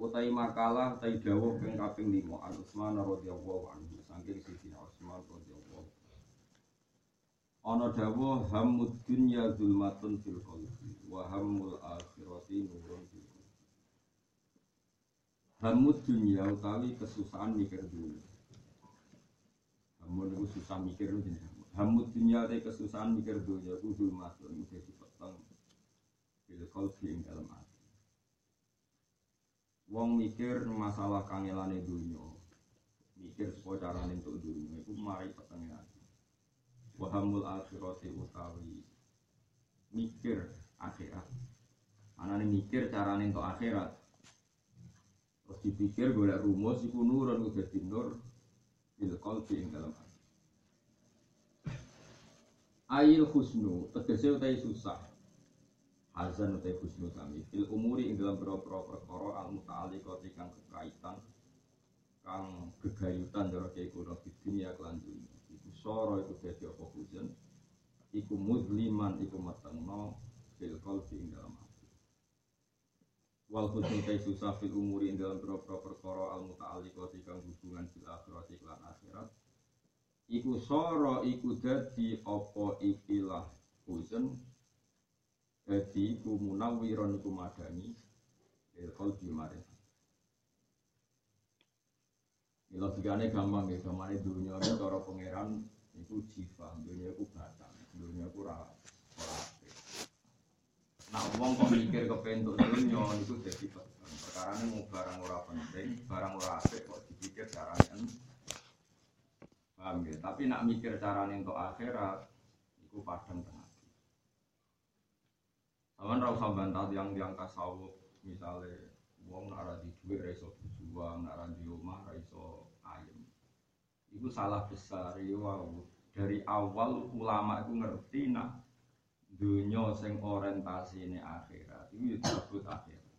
Utai makalah utai dawuh ping kaping 5 An Utsman radhiyallahu anhu saking Sayyidina Utsman radhiyallahu Ana dawuh hammud dunya zulmatun fil qalbi wa hammul akhirati nurun fil. Hammud dunya utawi kesusahan mikir dunya. Hammud itu susah mikir dunya. Hammud dunya utawi kesusahan mikir dunya ku zulmatun dadi peteng fil qalbi ing dalam hati. Wong mikir masalah kangelane dunya, mikir supaya carane untuk dunya iku mari petenge ati. Wahamul akhirati utawi mikir akhirat. Anane mikir carane untuk akhirat. Terus dipikir golek rumus iku nurun ku dadi nur fil dalam hati. Ayil husnu tegese utai susah Hazan utai husnu sami. Fil umuri ing dalam bero-bero perkara al muta'alliqati kang kekaitan kang gegayutan cara kaya kuno di dunia kelan dunia iku soro iku dadi apa hujan iku muzliman iku metengno fil qalbi ing dalam hati. Wal husnu utai susah fil umuri ing dalam bero-bero perkara al muta'alliqati kang hubungan fil akhirati kelan akhirat. Iku soro iku dadi apa ikilah hujan dadi iku munawiron iku madani il qalbi Ila logikane gampang ya, gampang dunia ini cara pangeran itu jiwa, dunia itu batang, dunia itu apik. Nah, wong kok mikir kepentuk dunia itu jadi batang. Perkara ini mau barang ora penting, barang ora apik kok dipikir caranya Paham ya? Tapi nak mikir caranya untuk akhirat, itu padang tengah. Sama ra usah bantah yang tasawuf, misalnya wong nak ra di dhuwit ra iso nak ra di omah ra iso ayem. Itu salah besar ya wow. Dari awal ulama itu ngerti nak dunia sing ini akhirat itu disebut akhirat.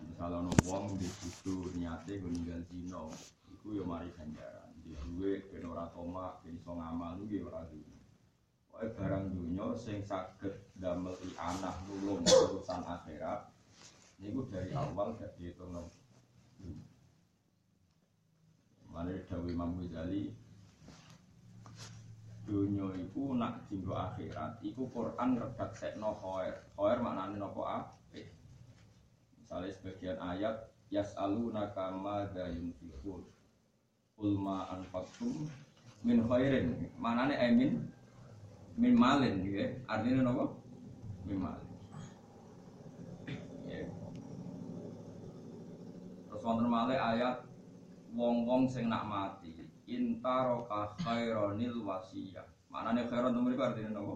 Misalnya wong di situ niate ninggal dino, itu ya mari ganjaran. Di duit ben ora tomak, ben iso ngamal itu ya duwe. Pokoke barang dunia sing saged damel anak nulung urusan akhirat niku dari awal gak dihitung Mana Dawi Imam Ghazali Dunia itu nak jinggo akhirat Iku Quran redak sekno khoer Khoer maknanya nopo apik Misalnya sebagian ayat Yas'alunaka madha yunfikun Ulma anfaqtum min khairin. Manane emin min malin gitu ya. Artinya nopo min malin Ya. Terus wonten malih ayat wong-wong sing nak mati intaroka khaironil wasiyah. Maknane khairon itu mereka artinya nopo?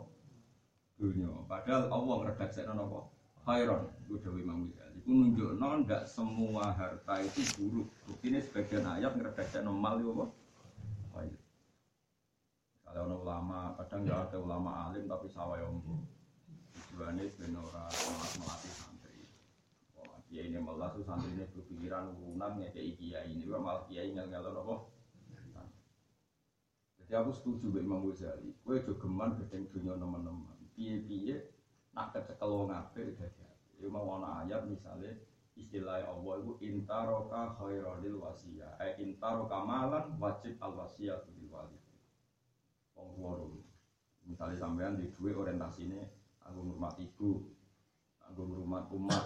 Dunia. Padahal Allah ngredaksekno nopo? Khairon. Dewi Imam Ghazali. Itu nunjukno ndak semua harta itu buruk. Buktinya sebagian ayat ngredaksekno mal itu apa? Kalau ada ulama, kadang nggak ada ulama alim tapi sawai ombo. Tujuannya orang melatih santri. Wah, kiai ini malah santri ini berpikiran urunan ya kiai ini, malah kiai nggak nggak apa. Jadi aku setuju dengan Imam Ghazali. Gue juga geman gedeng dunia teman-teman. Piye-piye nak kecekel wong apik dadi. Ya mau ana ayat misalnya istilah Allah itu intaroka khairadil wasiyah. Eh intaroka malan wajib al wasiyah bil walid. Wong dulu. Misalnya sampean di duit orientasinya aku ngurmat ibu, aku ngurmat umat.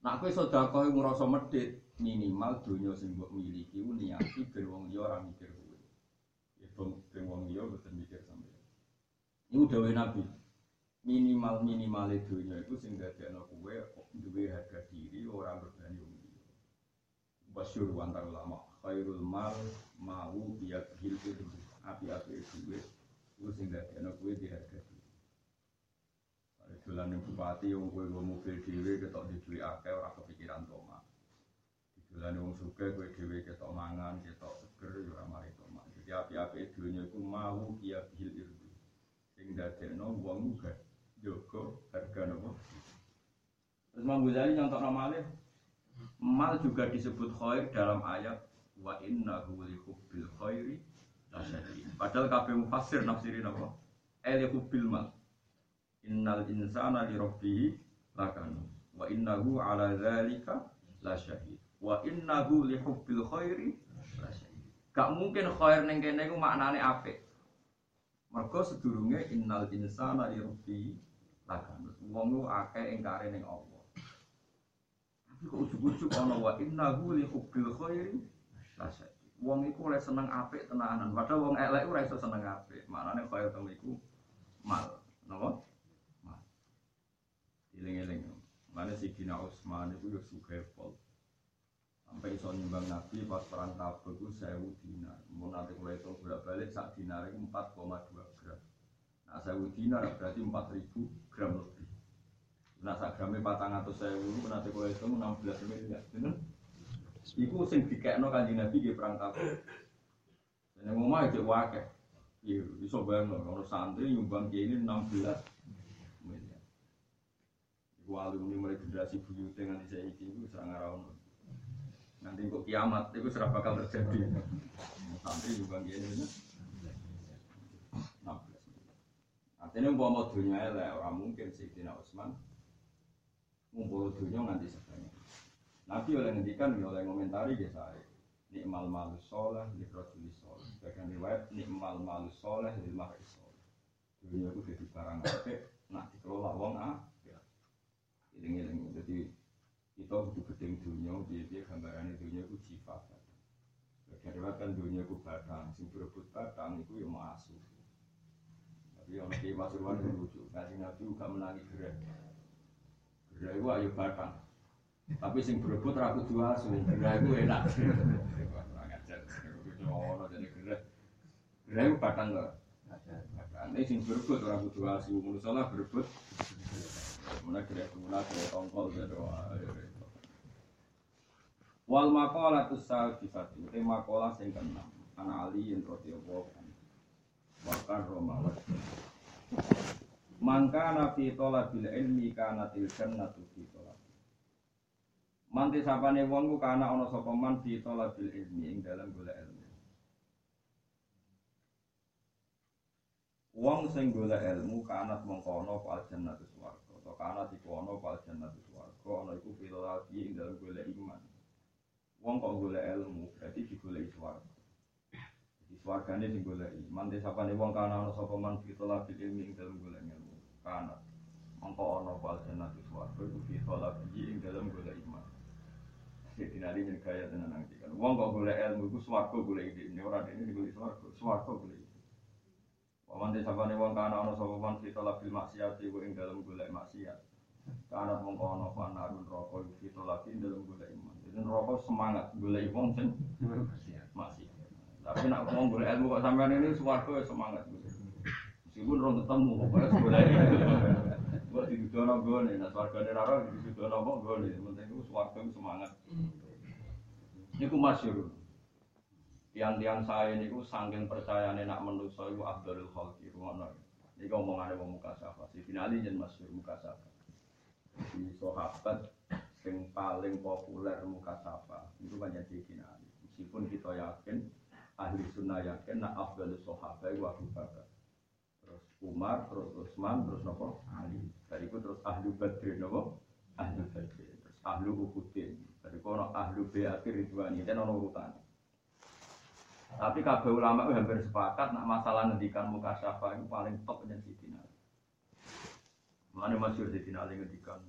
Nak kowe sedekah ngrasa medhit, minimal dunia sing mbok miliki niati ben wong liya ora mikir kowe. Ya ben wong liya boten mikir sampean. Iku dawuh Nabi. Minimal minimal dunia itu sing dadekno kowe duwe harga diri ora berbani wong liya. Basyur antara ulama khairul mal mau biat hilfil api-api duit itu sing dadekno kowe di harga diri. Ada dolan ning bupati wong kowe nggo mobil dhewe ketok di duit akeh ora kepikiran toma. Dolane wong sugih kowe dhewe ketok mangan, ketok seger ya ora mari tomak. Jadi api-api dunya iku mau kia bil irdi. Sing dadekno wong gak jaga harga nopo. Terus Imam Ghazali nyontok malih mal juga disebut khair dalam ayat wa innahu li hubbil khairi Padahal nafsirin apa? Innal insana li lakanu wa innahu ala lasyahid wa innahu li hubbil khairi lasyahid. Gak mungkin khair ning kene iku maknane apik. Mergo sedurunge innal insana li lakanu. Wong ku akeh ingkare ning Allah. Tapi kok ujug-ujug ana wa innahu li hubbil khairi lasyadid. Wong iku oleh seneng apik tenanan, padahal wong elek ora iso seneng apik. Maknane khair temu iku mal. Napa? Mal. Iling-iling. Mana si Dina Utsman itu ya suka pol. Sampai iso nyumbang Nabi pas perang Tabuk itu sewu dinar. Mau nanti kalau itu bolak balik sak dinar itu 4,2 gram. Nah sewu dinar berarti 4000 gram lebih. Nah sak gramnya patang atau sewu nanti kalau itu 16 miliar. Bener? Iku sing dikekno kanjeng Nabi di perang Tabuk. Yang ngomong aja wakil. Iya, bisa bayang loh, kalau santri nyumbang kiai ini 16 miliar. Iku alumni mulai generasi nganti saya iki iku serang ngarawon. Nanti kok kiamat itu serah bakal terjadi. Santri nyumbang kiai ini 16 Artinya mau mau dunia elek orang mungkin sih Tina Usman ngumpul dunia nganti sebanyak. Nabi oleh ngendikan oleh ngomentari ya saya nikmal malus soleh li rojuli soleh. Sebagian riwayat nikmal malus soleh li mahri soleh. Dunia itu jadi barang apik nak dikelola wong ah iling-iling jadi kita butuh gedeng dunia dia gambarannya dunia itu jiwa sebagian riwayat kan dunia itu batang sing berebut batang itu yang mau asuh tapi orang di Pasuruan itu lucu. Kasih nabi juga menangi gerak gerak itu ayo batang tapi sing berebut ragu dua asu. Gerak itu enak. Gerak itu batang loh ini sing berebut ragu dua asu. Menurut salah berebut. Mana gerak guna gerak tongkol jadi wal makola tu sifati itu makola sing keenam. Anak Ali yang radhiyallahu anhu bahkan Roma. Mangka nabi tola bil ilmi kana til jannatu tola. Manti sapane wong ku kana ana sapa man fi tola bil ilmi ing dalam golek ilmu. Wong sing golek ilmu kanat mongko ana fal jannatu swarga. Atau kanat iku ana fal jannatu swarga ana iku ing dalam golek iman. Wong kok golek ilmu berarti digoleki swarga. Wargane sing goleki. Mante sapane wong kana ana sapa man fi talabil ilmi ing dalem golek ilmu. Kana mongko ana wal jannatu swarga iku fi talabil ing dalem golek iman. Jadi nari min kaya tenan nang kan. Wong kok golek ilmu iku swarga golek iki. Ini ora dene golek swarga, swarga golek iki. Wa mante sapane wong kana ana sapa man fi talabil maksiat iku ing dalem golek maksiat. Kana mongko ana panarun roko iku fi talabil ing dalem golek iman. Jadi roko semangat golek wong sing maksiat. Tapi nak ngomong boleh ilmu kok sampean ini suwargo ya semangat. Meskipun orang ketemu pokoknya boleh. Buat di dunia gue nih, nah suwargo ini raro di dunia gue gue nih. Penting itu suwargo semangat. Ini ku masyur. Tiang-tiang saya ini ku sangking percaya nih nak menuso itu Abdul Khalki rumah Ini ngomongannya mau muka safa. Si finali jen masyur muka safa. Di sahabat yang paling populer muka safa itu banyak di finali. Meskipun kita yakin ahli sunnah yakin nak afdalus sahabat itu Abu Bakar terus Umar terus Utsman terus nopo Ali dari itu terus ahli Badr nopo ahli Badr terus ahli Uhudin dari kono ahli Beatir Ridwan ini ono urutan. Tapi kabeh ulama itu hampir sepakat nak masalah ngendikan muka syafa itu paling top dan Sidina Mana masyur Sidina Ali ngendikan?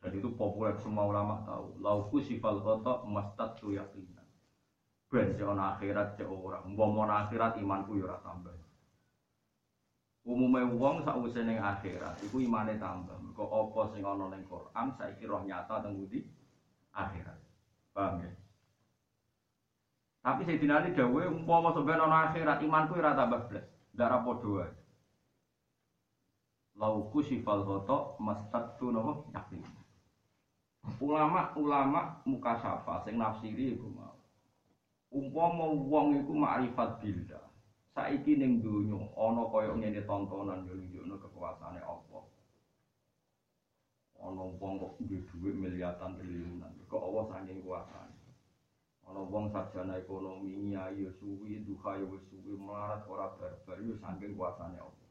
Dan itu populer semua ulama tahu. Lauku sifal kotok mastat tu yakin. Ben ana akhirat cek ora. Umpama akhirat imanku ya ora tambah. Umume wong sakwise ning akhirat iku imane tambah. Mergo apa sing ana ning Quran saiki roh nyata teng ngendi? Akhirat. Paham ya? Tapi saya dinali dawe umpama sampeyan ana akhirat imanku ora tambah blas. Ndak padha wae. Lauku sifal khoto mastatu napa yakin. Ulama-ulama muka syafa sing nafsiri iku mau. Umpama wong iku makrifat billah. Saiki ning donya ana kaya ngene tontonan yo nunjukno kekuasaane Allah. Ana wong kok duwe dhuwit miliatan triliunan. Kok Allah saking kuasane. Ana wong sarjana ekonomi nyai yo suwi, duha yo suwi, melarat ora barbar yo saking kuasane Allah.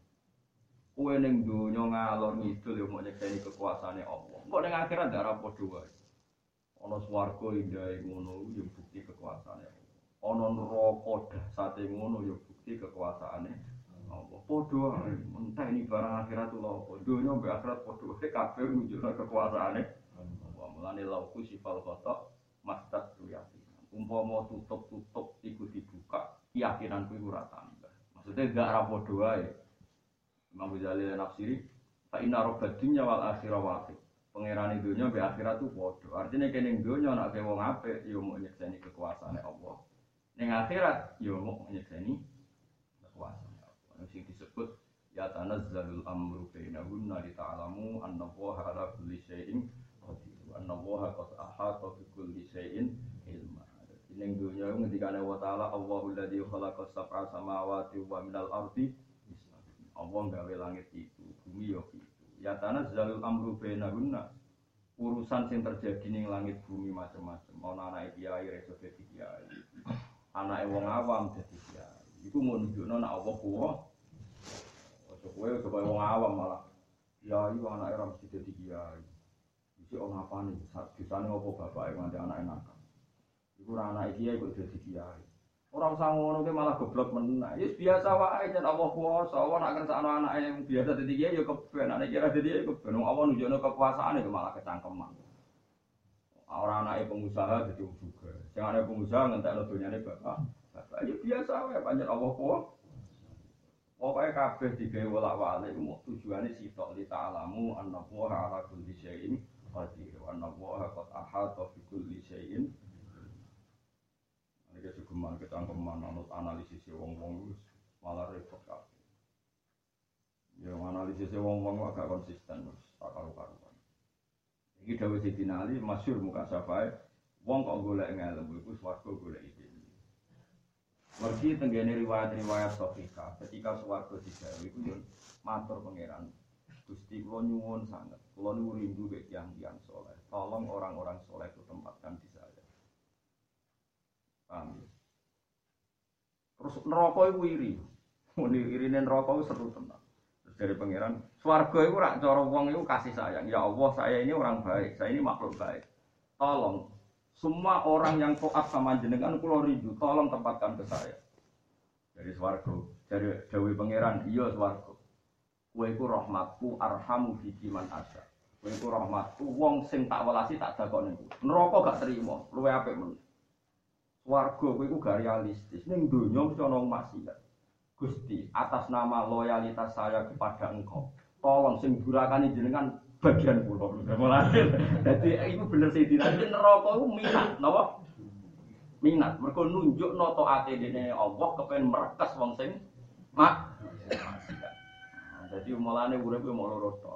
Kowe ning donya ngalor ngidul yo mau nyekseni kekuasaane Allah. Kok ning akhirat ora padha wae. Ana swarga indah ngono yo bukti kekuasaane Allah. Ana neraka dahsate ngono yo bukti kekuasaane Allah. Padha wae menteni barang akhirat lho apa. Donya mbek akhirat wae kabeh nunjukno kekuasaane Allah. Mulane lauku sifal khotok mastat yakin. Umpama tutup-tutup iku dibuka, keyakinanku iku ora. Maksudnya gak ora padha wae. Imam Ghazali nafsiri fa inna rabbad dunya wal akhirah waqi. Pangeran dunya be akhirat tu padha. Artinya kene dunya nek wong apik ya mau nyekseni kekuasaane Allah. Ning akhirat ya mau nyekseni kekuasaane Allah. Sing disebut ya tanazzalul amru bainahunna li ta'lamu anna Allah ala kulli syai'in qadir. Anna Allah qad ahata bi kulli syai'in ilma. Ning dunya ngendikane wa ta'ala Allahu alladzi khalaqa sab'a samawati wa minal ardi Allah gawe langit itu, bumi yo itu. Ya tanah zalul amru bainahunna. Urusan sing terjadi ning langit bumi macam-macam. Mau anak kiai reso dadi kiai. Anak wong awam dadi kiai. Iku mau nek Allah kuwa. Kowe coba wong awam malah. Ya iya anak era mesti dadi kiai. Iki ono apa nih? Bisane opo bapak nganti anak nakal. Iku ora anak kiai kok dadi kiai. Orang usah ngono ki malah goblok menang. Ya biasa wae jan Allah kuwasa, Allah nak kersakno anake yang biasa dadi kiai ya keben, anak kira dadi ya keben. Allah nunjukno kekuasaan ya malah kecangkeman. Orang anake pengusaha dadi juga. Sing anake pengusaha ngentekno donyane bapak. Bapak ya biasa wae pancen Allah kuwasa. Pokoknya kabeh digawe wolak-walik mau tujuane sitok li ta'lamu anna Allah ala kulli syai'in qadir wa anna Allah qad ahata bi kulli syai'in ini kesugeman ketangkeman anut analisis wong-wong wis malah repot kabeh. Ya analisis wong-wong agak konsisten wis tak karu-karuan. Iki dawuh Sidina Ali masyhur muka safai wong kok golek ngelmu iku swarga golek. Mergi tenggene riwayat-riwayat sahihah ketika swarga digawe iku yo matur pangeran Gusti kula nyuwun sanget, kula niku rindu mek tiyang-tiyang soleh. Tolong orang-orang soleh itu tempatkan di saya. Ya? Terus neraka iku iri. Mun irine neraka iku seru tenan. Terus dari pangeran, swarga iku rak cara wong iku kasih sayang. Ya Allah, saya ini orang baik, saya ini makhluk baik. Tolong semua orang yang taat sama jenengan kula rindu, tolong tempatkan ke saya. Dari swarga, dari Dewi pangeran, iya swarga. Kowe iku rahmatku arhamu biki man asya. Kowe iku rahmatku wong sing tak welasi tak dakoni. Neraka gak terima, luwe apik men. Warga kowe iku gak realistis. Ning donya mesti ana maksiat. Gusti, atas nama loyalitas saya kepada engkau, tolong sing durakani jenengan bagian kula. Mulane dadi iku bener sing dinanti neraka iku minat, napa? Minat. Mergo nunjukno taate dene Allah kepen merekes wong sing mak. Jadi mulane urip yo mau loro to.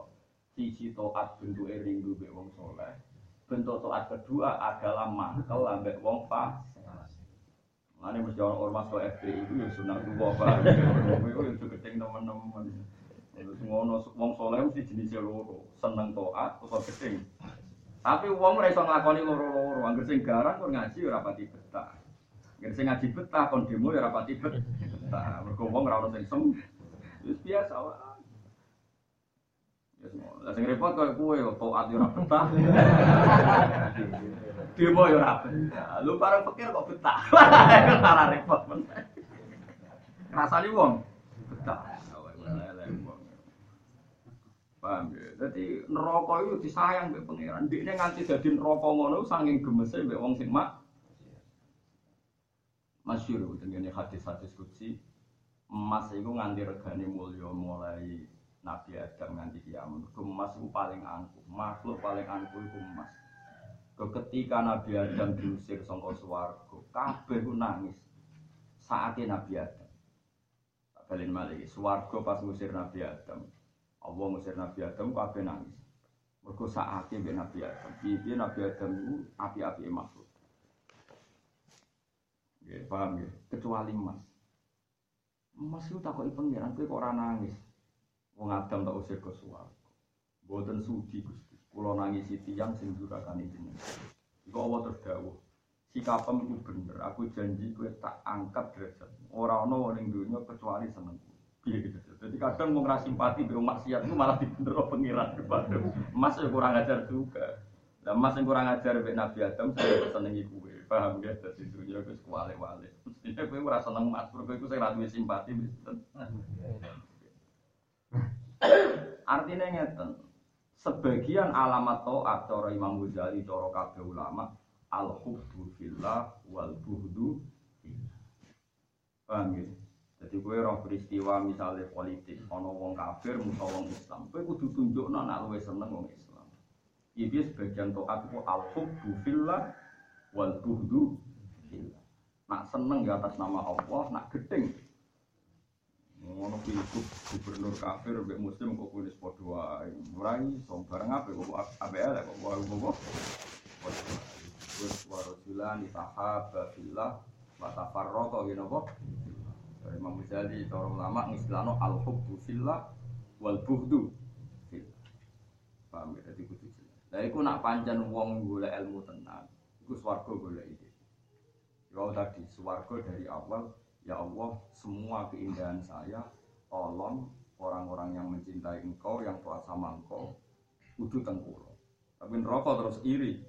Siji taat bentuke rindu mbek wong saleh. Bentuk taat kedua adalah mangkel ambek wong fasik. Ane mesti orang ormas ke FPI itu ya sunah dua pak. Itu yang keting Terus ngono wong soleh mesti jenisnya loro, seneng toat atau keting. Tapi wong ora iso nglakoni loro-loro, anggere sing garang kon ngaji ora pati betah. Anggere sing ngaji betah kon demo ya ora pati betah. Mergo wong ora ono sing sem. Wis biasa wae. Ya semua. Sing repot koyo kowe ya ora betah. Demo ya ora betah. Lu bareng pikir kok betah. Ora repot men. Rasane wong betah. Paham ya? Neraka itu disayang mbek pangeran. Dikne nganti dadi neraka ngono saking gemese mbek wong sing mak. Masyhur tengene hadis-hadis kutsi. Emas itu nganti regane mulya mulai Nabi Adam nganti kiamat. Emas itu paling angkuh. Makhluk paling angkuh itu emas. Ketika Nabi Adam diusir sangka swarga, kabeh nangis. Saatnya Nabi Adam. Balen malih, swarga pas ngusir Nabi Adam. Allah ngusir Nabi Adam kabeh nangis. Mergo sakake mbek Nabi Adam. Piye Nabi Adam itu api-api makhluk. Nggih, paham ya? Kecuali emas. Emas itu takoki pangeran kowe kok ora nangis. Wong Adam tak usir ke suwarga. Mboten sudi Gusti. Kula nangisi tiyang sing durakane jenengan. Iku Allah terus dawuh. Sikapem iku bener. Aku janji kowe tak angkat derajat. Ora ana ning kecuali seneng. Piye gitu. Jadi kadang mau ngerasa simpati be maksiat itu malah dibener pengiran kepada Mas yang kurang ajar juga. Nah, mas yang kurang ajar be Nabi Adam saya senengi kue. Paham ya? Jadi dunia itu sekuale-wale. Mestinya gue merasa seneng mas. Berarti gue saya ratu simpati. Artinya ngeten. Sebagian alamat to'at cara Imam Ghazali, cara kabeh ulama, al-hubbu fillah wal buhdu. Paham ya? Jadi gue roh peristiwa misalnya politik, ono wong kafir, musuh wong Islam, gue kudu tunjuk nona luwe seneng wong Islam. Ini sebagian to'at itu al-hubbu fillah wal buhdu fillah. Nak seneng di atas nama Allah, nak gedeng ngono pilgub gubernur kafir mbek muslim kok kuwi wis padha wae. Ora iso bareng apa kok ape ala kok wae kok. Wis warajulan tahaba fillah wa tafarraqa ngene apa? Dari Imam Ghazali para ulama ngistilahno al hubbu fillah wal buhdu fillah. Paham ya dadi kudu jelas. Lah iku nak pancen wong golek ilmu tenan, iku swarga golek iki. Ya tadi swarga dari awal Ya Allah, semua keindahan saya, tolong orang-orang yang mencintai engkau, yang taat sama engkau, kudu tengkulo. Tapi neraka terus iri.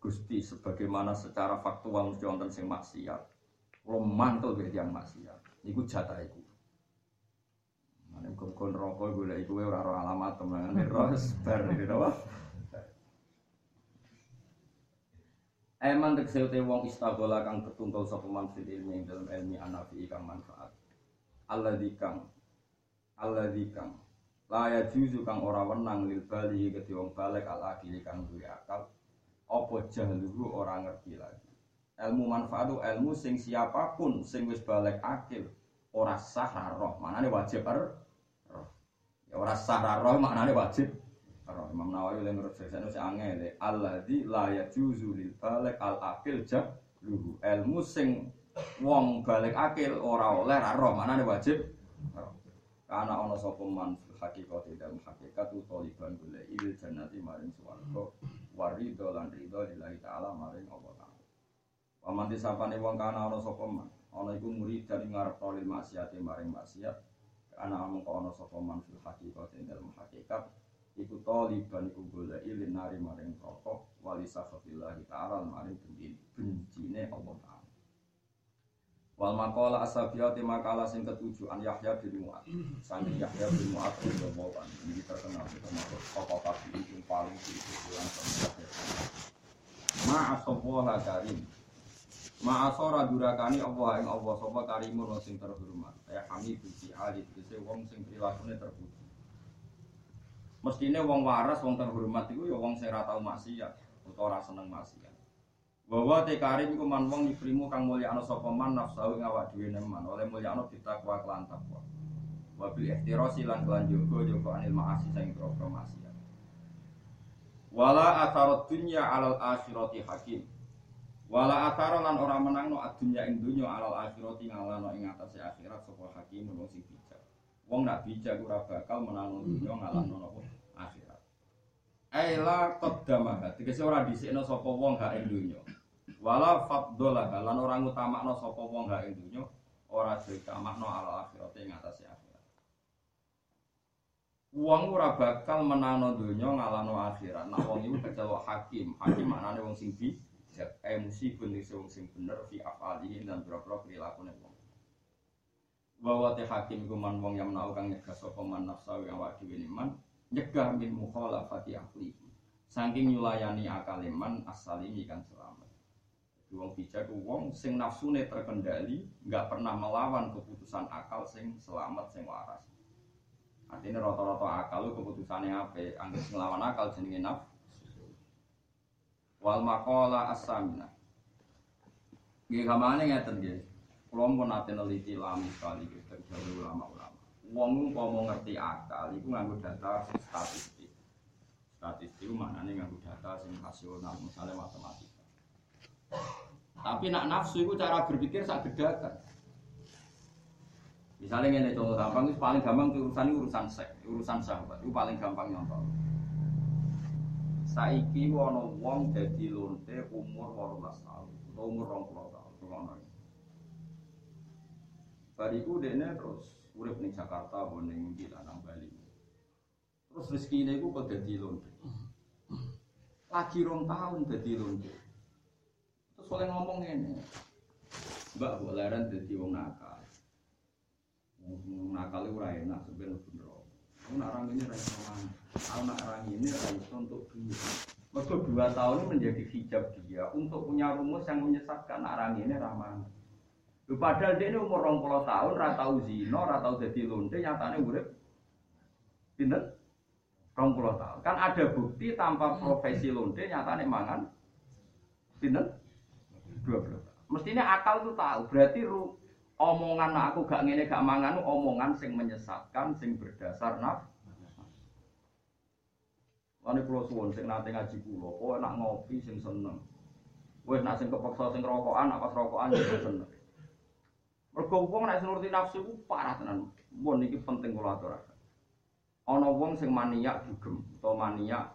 Gusti, sebagaimana secara faktual mesti wonten sing maksiat. Kulo mantul dari yang maksiat. Niku jatah iku. Mane kon neraka golek iku ora ora alamat temen roh bar iki Eman tegese te wong istagola kang ketuntul sapa man fil ilmi dalam ilmi anafi kang manfaat. Alladzi kang alladzi kang la yajuzu kang ora wenang lil bali kedhi wong balik al akili kang duwe akal apa jahluhu ora ngerti lagi. Ilmu manfaat ilmu sing siapa pun sing wis balik akil ora sah roh, manane wajib roh. Ya ora sah roh maknane wajib Roh. Imam Nawawi menurut saya itu angel di layak juzu lil balik al akil luhu. Ilmu sing wong balik akil ora oleh roh mana nih wajib karena ono sapa man hakikat tidak hakikat tu toliban boleh il jannati maring swarga warido lan ridho lillahi taala maring Allah Paman disapane wong kana ono sapa man ana iku murid dari ngarep lil maksiat maring maksiat. Karena ono ono sapa man fil hakikat dalam hakikat. Iku taliban iku golek ilin nari maring rokok wali safatillah ta'ala maring bencine Allah Ta'ala. Wal makalah asabiyati makalah sing ketujuh an Yahya bin Mu'ad. Sani Yahya bin Mu'ad bin Jawaban Ini terkenal termasuk tokoh kabi yang paling diikuti sama Ma'asawaha karim Ma'asora durakani Allah yang Allah Sopa karimun sing terhormat Kayak kami buci alif Bisa wong sing perilakunya terpuji Mestinya wong waras, wong terhormat itu ya wong sing ora tau maksiat utawa ora seneng maksiat. Bahwa te karim iku man wong ikrimu kang ana sapa man nafsu ing awak dhewe neman oleh ana ditakwa kelan takwa. Wa bil ihtirasi lan kelan jogo jogo anil maasi sing kro maksiat. Wala atharat dunya alal akhirati hakim. Wala athara lan ora menangno adunya ing dunya alal akhirati ngalano ing atase akhirat sapa hakim wong sing Wong nak bijak ora bakal menang dunya ngalahno napa akhirat. Aila qaddamah, tegese ora dhisikno sapa wong gak ing dunya. Wala faddolah lan ora ngutamakno sapa wong gak ing dunya, ora ditamakno ala akhirat ing atase akhirat. Wong ora bakal menangno dunya ngalahno akhirat. Nah wong iku kecelok hakim. Hakim maknane wong sing bijak, emosi pun wong sing bener fi afalihi dan boro-boro prilakune wong. Bahwa teh hakim kuman wong yang menau kang nyegah sapa man yang awak dhewe man nyegah min mukhalafati ahli saking nyulayani akaliman asalimi kan selamat. Jadi wong bijak wong sing nafsune terkendali nggak pernah melawan keputusan akal sing selamat sing waras. Artinya rata-rata akal lu keputusannya apa anggap ngelawan akal jenenge nafsu wal maqala as-samina Gak kamane ngeten nggih. Kalau mau nanti neliti lami sekali dari ulama-ulama. Wong mau ngerti akal, itu nganggo data statistik. statistik maknanya nganggo data sing rasional misalnya matematika. Tapi nak nafsu itu cara berpikir sak gedakan. Misalnya ini contoh gampang itu paling gampang itu urusan urusan seks, urusan sahabat itu paling gampang nyontoh. Saiki wono wong jadi lonte umur 18 tahun atau umur 20 tahun, ngono. Bariku dene terus urip ning Jakarta apa ning nang Bali. Terus rezeki ini kok dadi lonte. Lagi rong tahun dadi lonte. Terus oleh ngomong ini, Mbak boleran dadi wong nakal. Wong nakal ora enak sebenarnya. Aku orang ini raiso mana? Aku nak orang ini raiso untuk dua tahun menjadi hijab dia untuk punya rumus yang menyesatkan orang ini ramah. Padahal dia ini umur 20 tahun, ratau zino, ratau jadi lonte, nyatanya urip. Pinter? 20 tahun. Kan ada bukti tanpa profesi lonte, nyatanya mangan. Pinter? 20 tahun. Mestinya akal itu tahu. Berarti omongan aku gak ngene gak mangan omongan sing menyesatkan, sing berdasar naf. Lani pulau suwon sing nate ngaji pulau, oh nak ngopi sing seneng. Wes nak sing kepeksa sing rokokan, nak pas rokokan juga seneng. Mergo wong nek nuruti nafsu ku parah tenan. Mun iki penting kula aturaken. Ana wong sing maniak dugem utawa maniak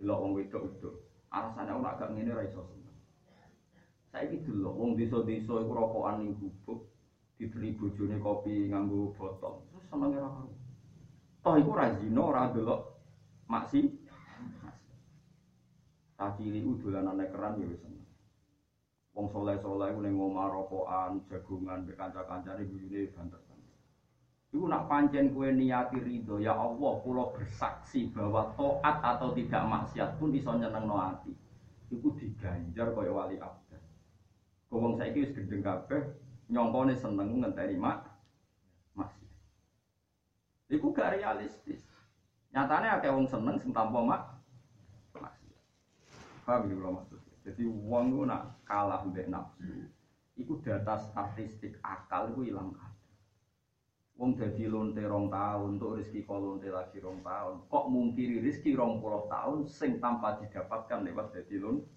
delok wong wedok-wedok. Alasane ora gak ngene ra iso seneng. Saiki delok wong desa-desa iku rokokan ning gubuk, dibeli bojone kopi nganggo botol. Terus senenge ra karo. Toh iku ra zina, ora delok maksi. Kacili ku dolanane keran ya wis seneng. Wong soleh-soleh ku ning omah rokokan, jagungan, mbek kanca-kancane guyune banter. Iku nak pancen kue niati ridho, ya Allah, kula bersaksi bahwa toat atau tidak maksiat pun iso nyenengno ati. Iku diganjar kaya wali abad. Wong saiki wis gendeng kabeh, nyongkone seneng ngenteni mak maksiat. Iku gak realistis. Nyatane akeh wong seneng sing tanpa mak maksiat. Paham iki kula maksud? Jadi uang itu nak kalah mbek nafsu. Iku data statistik akal itu hilang kabeh. Wong dadi lonte rong tahun untuk rezeki kok lonte lagi rong tahun. Kok mungkiri rezeki rong puluh tahun sing tanpa didapatkan lewat dadi lonte.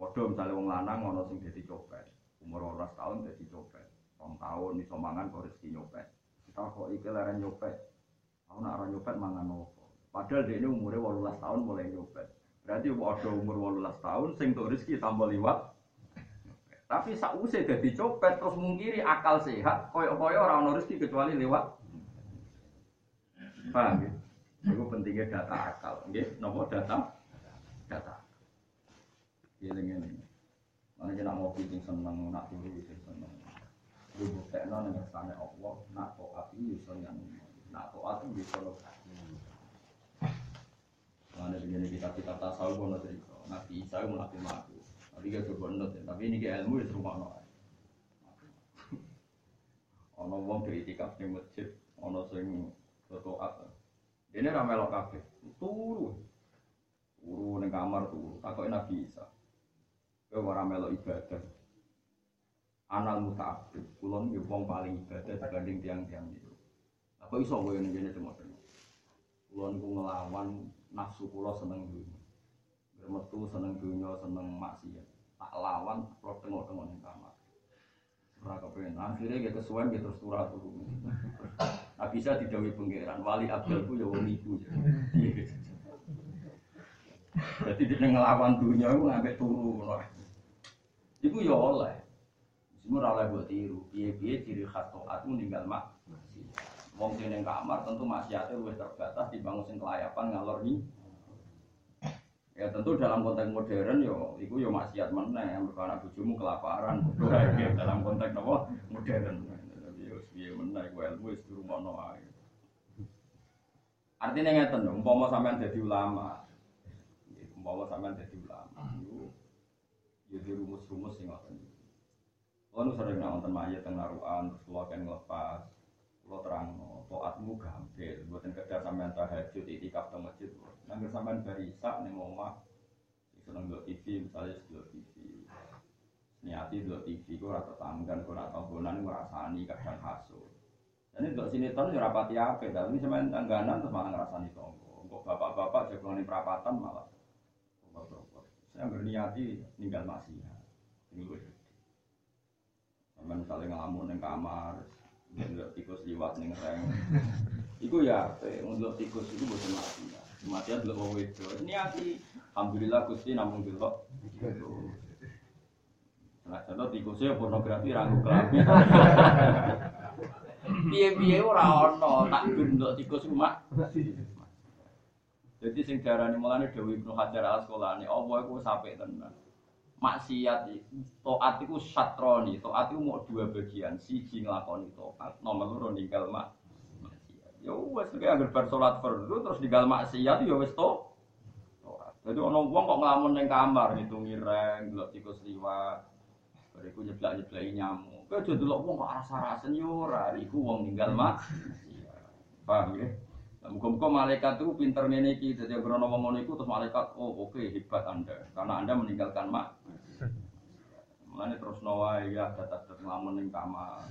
Waduh misalnya wong lanang ono sing dadi copet. Umur 12 tahun dadi copet. Tahun iso mangan kok rezeki nyopet. Kita kok iki leren nyopet. Aku nak nyopet mangan opo. Padahal dia ini umurnya 18 tahun mulai nyopet. Berarti ada umur 18 tahun sing untuk rezeki tambah liwat. Tapi sausé dadi copet terus mungkiri akal sehat, koyo-koyo ora ono rezeki kecuali lewat. Paham ya? Itu pentingnya data akal, nggih. Napa data? Data. Eling-eling. Mana kita ngopi sing seneng, nak turu sing seneng. Lu buktekno ning kersane Allah, nak taat iki iso yang nak taat iki iso lokasi. Mana begini kita kita tasawuf ono cerita. Nabi Isa itu nabi mati. Tapi gak coba nut ya. Tapi ini kayak ilmu itu rumah no. Ono wong kritikaf ning masjid, ono sing berdoa. Ini ramelok kabeh. Turu. Turu ning kamar turu. Takoke Nabi Isa. Kowe ora melok ibadah. Anal muta'abbid. Kula niki wong paling ibadah dibanding tiang-tiang itu. Apa iso kowe kene cuma Kula niku ngelawan nafsu kula seneng dunya. Bermetu seneng dunya, seneng maksiat. Tak lawan kula tengok-tengok ning kamar. Ora kepengen. Akhirnya dia kesuwen dia terus turah turu. Nah bisa didawi pengiran. Wali Abdul ku ya wong iku. Jadi dia ngelawan dunia itu ngambil turu. Iku ya oleh. Semua ora buat tiru. Piye-piye ciri khas taat meninggal mak. Wong sing kamar tentu maksiate luwih terbatas dibangun sing kelayapan ngalor ni. Ya tentu dalam konteks modern yo iku yo maksiat meneh mergo anak bojomu kelaparan dalam konteks napa modern. Tapi yo piye meneh iku ilmu wis dirungokno ae. Artinya umpama sampean jadi ulama, umpama sampean jadi ulama, jadi rumus-rumus sing ngoten. Kalau sering nonton mayat teng naruhan, terus kalau kan ngelepas, kalau terang, toatmu gampil, buatin kerja sampean tahajud, itikaf teng masjid, nanti sampean barisak ning omah, seneng dua TV, misalnya dua TV, niati dua TV, gue rata tanggan, gue rata bonan, gue rasani kadang hasut. Ini dua sinetron ya rapati apa, tapi sampean tangganan terus malah ngerasani tonggo. Kok bapak-bapak di perapatan malah saya berniati ninggal masih ini gue Sampai misalnya ngelamun di kamar, nggak tikus liwat nih ngereng. Iku ya, untuk tikus itu bukan. Mati ya dulu mau itu. Ini hati, alhamdulillah gusti namun dulu. Nah, contoh tikusnya pornografi ragu kelamin. Piye-piye ora ono tak gendok tikus rumah. Jadi sing diarani mulane Dewi Ibnu Hajar al Asqalani, Allah iku sampai tenan. Maksiat taat iku satroni, taat iku mau dua bagian, siji nglakoni taat, nomor loro ninggal mak. Ya wes nek anggere bar salat fardu terus ninggal maksiat ya wis to. Jadi ono wong kok ngelamun ning kamar ngitungi reng, delok tikus liwat. Bariku nyeblak-nyeblaki nyamuk. Kowe aja delok wong kok rasa-rasen yo ora, iku wong ninggal mak. Paham ya? Muka-muka malaikat itu pinter ngene iki, anggere ana wong ngono terus malaikat, "Oh, oke, hebat Anda karena Anda meninggalkan mak." Mulane terus nawa ya dadak nglamun ning kamar.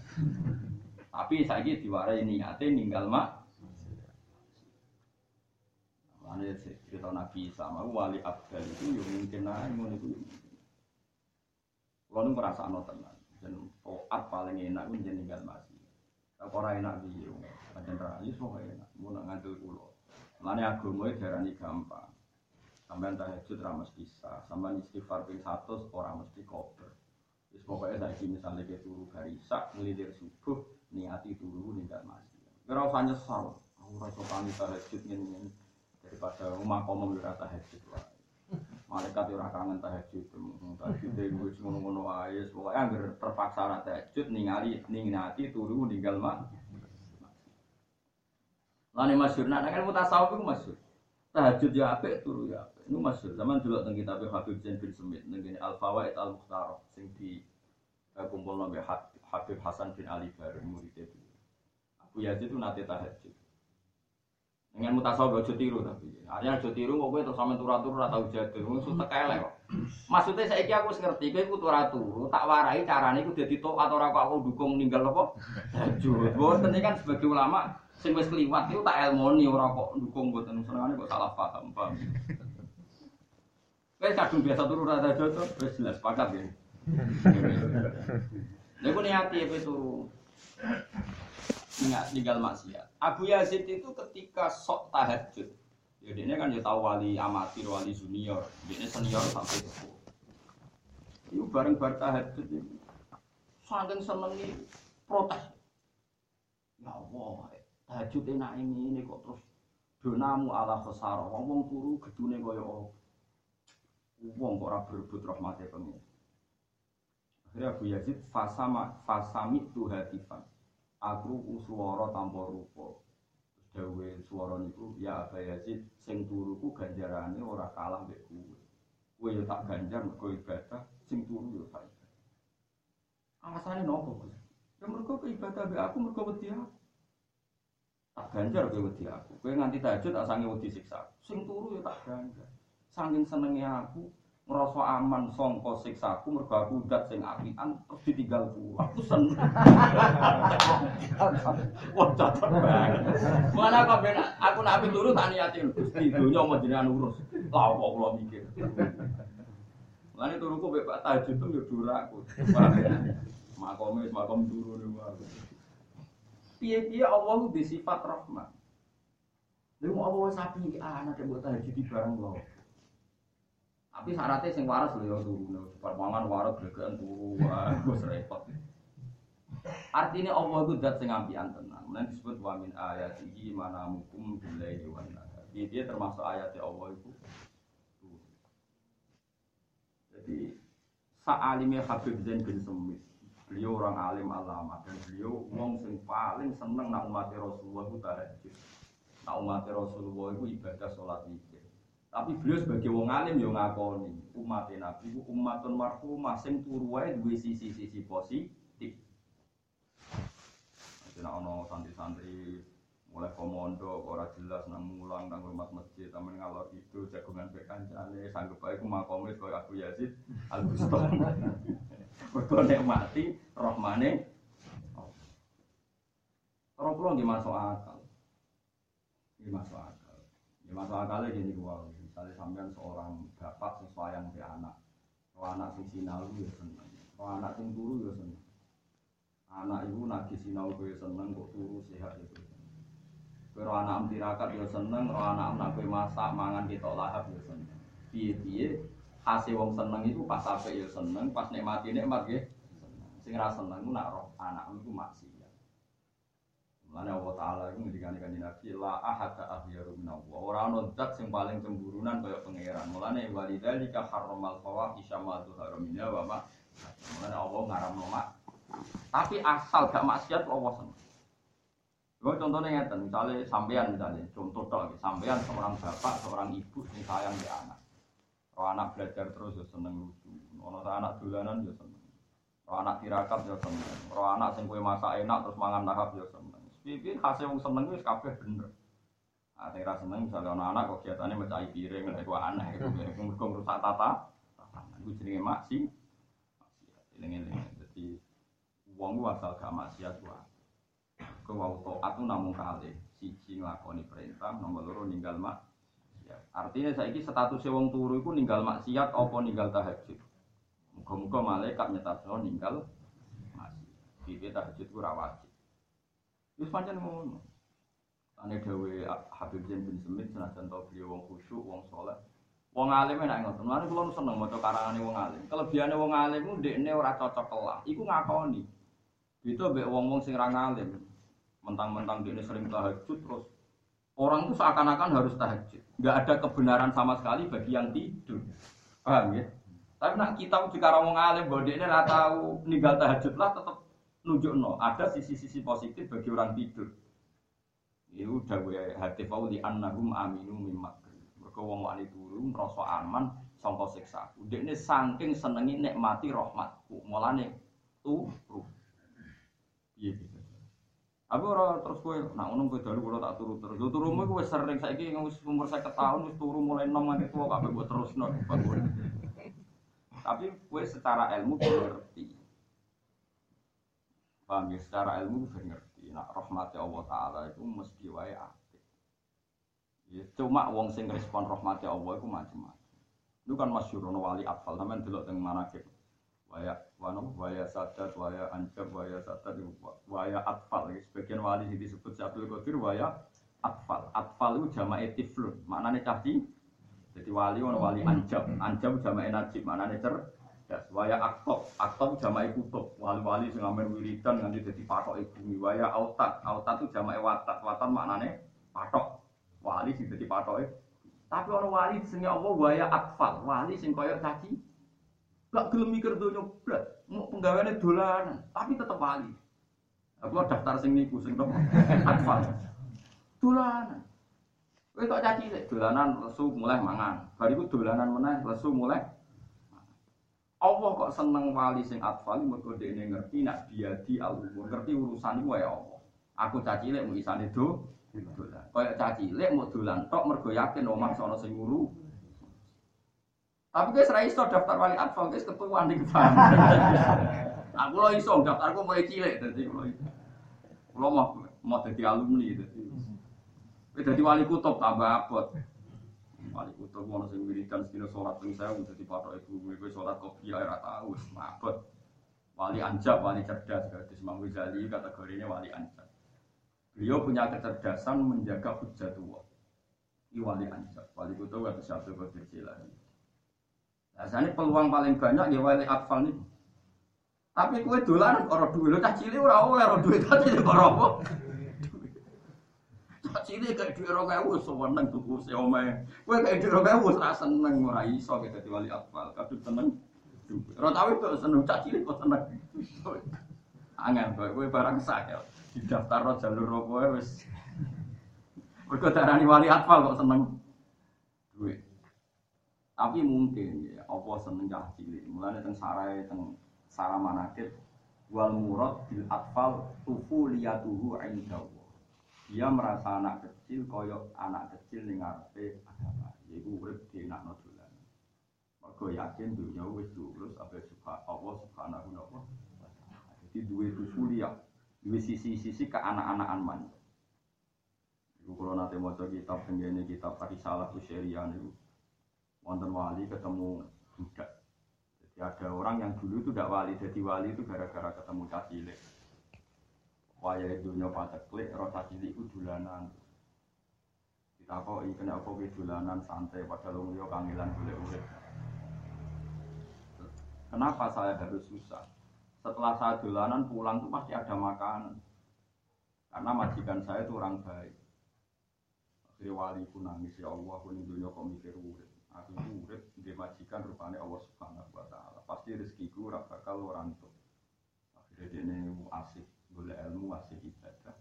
Tapi saiki diwarai niate ninggal mak. Mulane cerita Nabi sama wali abdal itu yo mungkin ae ngono iku. Kulo nu ngrasakno tenan. Dan taat paling enak ku ninggal masih. Tapi ora enak piye. Pancen ra iso enak. Mun nak ngandel kula. Mulane agama iki diarani gampang. Sampeyan tahajud ra mesti bisa, sampeyan istighfar ping 100 ora mesti kober. Wis pokoke saiki misale ke turu garisak ngelilir subuh niati turu ninggal masih. Ora usah nyesal. Aku ora iso tahajud ngene daripada rumah komo ora tahajud wae. Malaikat ora kangen tahajud. Tahajud dhewe wis ngono-ngono wae, pokoke anggere terpaksa ora tahajud ningali ningati turu ninggal masih. Lani masyur, nah kan mutasawuf itu masyur. Tahajud ya apik, turu ya apik. Itu masyur. Zaman dulu tentang kitab Habib Zain bin Semit, tentang Al Fawaid Al Mukhtarah, sing di eh, kumpul Habib Hasan bin Ali Baru murid. Abu Yazid itu nate tahajud. Dengan mutasawuf aja tiru tapi. Artinya aja tiru kok kowe terus sampe turu-turu ora tau jadur. Wong sutek elek kok. Maksudnya saiki aku wis ngerti kowe iku turu-turu, tak warai carane iku dadi tok atau ora kok aku dukung ninggal apa? Tahajud. Boten kan sebagai ulama sing wis kliwat itu tak elmoni ora kok dukung mboten senengane kok salah paham, paham. Wis kadung biasa turu ora tahajud wis jelas sepakat ya. Lha niati apa turu? Ingat tinggal maksiat. Abu Yazid itu ketika sok tahajud, ya dia kan ya tahu wali amatir, wali junior, dia senior sampai sepuh. Itu bareng bareng tahajud itu, saking senengi protes. Ya Allah, tahajud enak ini, ini kok terus donamu ala khosaro, ngomong turu gedune kaya. Wong kok ora berebut rahmate pengen. Akhirnya Abu Yazid fasama fasami tu hatifan. Aku uswara tanpa rupa. Dawe swara niku ya Abu Yazid sing turuku ganjarane ora kalah mbek kowe. Kowe yo tak ganjar mergo ibadah, sing turu yo tak ibadah. Alasane nopo, Gus? Ya mergo ibadah mbek aku mergo wedi aku. Tak ganjar kowe wedi aku. Kowe nganti tahajud tak sange wedi siksa. Sing turu yo tak ganjar. Saking senenge aku ngerasa aman songko siksaku mergo aku udat sing apian terus ditinggal ku. Aku seneng. Wah, cocok banget. Mana kok ben aku nak api turu tak niatin Gusti donya mau jenengan urus. Lah kok kula mikir. Mulane turuku mek Pak Tahajud tuh yo duraku. Makome makom turu niku aku. Piye-piye Allah ku di sifat rahmat. Lha Allah wis api iki anak mbok tahajud di bareng lho. Tapi syaratnya sing waras lho ya turu. Mangan waras gregekan turu. Wah, repot. Artinya Allah itu dat sing ampian tenan. Mulane disebut wa min ayatihi manamukum billaili wan nahar. Dia, termasuk ayatnya Allah itu. Jadi sa'alimnya Habib Zain bin Semit Beliau orang alim alama dan beliau wong sing paling seneng nak umat Rasulullah itu tahajud. Nak umat Rasulullah itu ibadah sholat witir. Tapi beliau sebagai wong alim yo ngakoni umat Nabi itu umatun marhumah sing turu wae duwe sisi-sisi positif. Jadi ono santri-santri mulai komodo ora jelas nang mulang nang rumah masjid tamen ngalor itu jagungan pe kancane sanggup bae ku makome koyo Abu Yazid Al Bustami. Mergo nek mati rohmane Orang pulau nggih masuk akal. Nggih masuk akal. Ya masalah kali gini gua, misalnya sampean seorang bapak sesuai ke anak, kalau anak sing sinau ya seneng, kalau anak sing turu ya seneng. Anak ibu nagi sinau gue seneng, kok turu sehat ya seneng. Kalau anak tirakat ya seneng, kalau anak anak gue masak mangan kita lahap ya seneng. Piye piye, hasil wong seneng itu pas sampai ya seneng, pas nikmati nikmat ya. Sing ra seneng nak roh anak itu maksiat. Mulane Allah Taala itu ngendikane kanjeng Nabi la ahada ahyaru minallah. Ora ono zat paling cemburunan kaya pangeran. Mulane walidzalika harramal fawahisha ma dzahara minha wa ma. Mulane Allah ngaramno mak. Tapi asal gak maksiat Allah seneng. Gue contohnya ngeten, misalnya sampean misalnya, contoh tok, sampean seorang bapak, seorang ibu yang sayang di anak. Kalau anak belajar terus ya seneng lucu, kalau anak dolanan ya seneng. Kalau anak tirakat ya seneng, kalau anak sing kue masak enak terus mangan lahap ya seneng. Pipi hasil wong seneng wis kabeh bener. Ah sing ra seneng misalnya anak-anak kok kegiatannya mecahi piring lha iku aneh itu mergo ngrusak tata. Tatanan iku jenenge maksi. Eling-eling. Dadi wong ku asal gak maksiat wae. Kau mau taat tuh namun kali siji nglakoni perintah, nomor loro ninggal maksiat. Artinya saiki status wong turu iku ninggal maksiat apa ninggal tahajud. Muga-muga malaikat nyetasno ninggal maksiat. Iki tahajud ku ra wajib. Wis pancen ngono. Ane dawe Habib Zain bin Semit senajan tau beliau wong khusyuk, wong soleh. Wong alim enak ngoten. Mulane kula seneng maca karangane wong alim. Kelebihane wong alim ku ndekne ora cocok kelah. Iku ngakoni. Itu mbek wong-wong sing ra ngalim. Mentang-mentang dia sering tahajud terus orang itu seakan-akan harus tahajud. Nggak ada kebenaran sama sekali bagi yang tidur. Paham ya? Tapi nak kita di wong alim dia ini tahu ninggal tahajud lah tetap nunjuk no ada sisi-sisi positif bagi orang tidur itu udah gue hati di annahum aminu mimak wong wani turu merasa aman sangka siksa ini saking senengi nikmati rahmatku mulane turu iya gitu Aku ora terus kowe nak ngono kowe dalu kula tak turu terus. Yo turumu kowe sering saiki wis umur 50 tahun wis turu mulai nom nganti tuwa kabeh mbok terusno. Tapi kowe secara ilmu ngerti. Paham ya, secara ilmu bisa ngerti. Nah, rahmatnya Allah Ta'ala itu mesti wae apik. Ya, cuma wong sing respon rahmatnya Allah itu macam-macam. Itu kan masyur, wali atfal, namanya dulu dengan manakib. Waya, wano, waya sadat, waya ancam, waya sadat, waya atfal. Ya. Sebagian wali yang disebut Syabdul Qadir, waya atfal. Atfal itu jama etiflun, maknanya cahdi. Jadi wali, wano wali ancam. Ancam jama enajib, maknanya cer das waya aktok aktok jamai kutub. Wali-wali sing amer wiridan nganti dadi patok bumi. Waya autat autat itu jamai watat watat maknane patok. Wali sing dadi patoke tapi orang wali sing Allah waya atfal. Wali sing koyo caci gak gelem mikir donya blas mau penggaweane dolanan. Tapi tetep wali. Aku daftar sing niku sing atfal. Dolanan. Kowe kok caci dolanan lesu mulai mangan. Bariku dolanan meneh lesu mulai Allah kok seneng wali sing atfal mergo dekne ngerti nak biadi al ngerti urusan iku ya Allah. Aku caci lek mau isane do dolan. Kaya caci lek mau dolan tok mergo yakin omah sono sing nguru. Tapi guys ra iso daftar wali atfal guys ketuaan ning. Aku lo iso daftarku mulai cilik dadi kulo. Kulo mau mau dadi alumni dadi. Dadi wali kutub tambah abot. Wali kutub mau sing wiridan sedina sholat ping saya udah dipatok ibu gue sholat kopi air tahu mabot. Wali anjab, wali cerdas, gadis Imam Ghazali kategorinya wali anjab. Beliau punya kecerdasan menjaga hujatullah. Ini wali anjab, wali kutub atau satu Qadir Jilani. Biasanya peluang paling banyak ya wali atfal nih. Tapi kue dolan orang duit, lo cah cilik ora oleh orang duit tadi ora apa. Cili kayak duit rong ewu seneng tuku omeh. Kowe kayak duit rong ewu ora seneng ora iso kita diwali akal. Kadung seneng. Tau itu seneng cak cilik kok seneng. Kowe kowe barang sak ya. Di daftar jalur opo wis. Mergo darani wali atfal kok seneng duit. Tapi mungkin ya apa seneng cah cilik. Mulane teng sarai teng sarah manakib wal murad bil atfal tufuliyatuhu indahu dia merasa anak kecil koyok anak kecil ning ngarepe agama. Yaiku urip di anak dolan. Mergo yakin dunia wis lurus apa suka Allah subhanahu wa ta'ala. Jadi itu kuliah duwe sisi-sisi ke anak-anakan man Iku kalau nanti mau kitab tenggene kitab salah tu syariah itu wonten wali ketemu budak. Jadi ada orang yang dulu itu tidak wali, jadi wali itu gara-gara ketemu cacilik. Waya itu nyoba ceklik, roh cacilik itu dulanan. Kita kok kena apa dulanan santai padahal lu yo kangelan boleh urip. Kenapa saya harus susah? Setelah saya dolanan pulang tuh pasti ada makanan. Karena majikan saya itu orang baik. Akhirnya wali pun nangis ya Allah, ini dunia kok mikir urip. Aku ini urip di majikan rupanya Allah Subhanahu Wa Taala. Pasti rezekiku ora bakal orang tuh. Akhirnya dia ini asik, boleh ilmu, asik ibadah.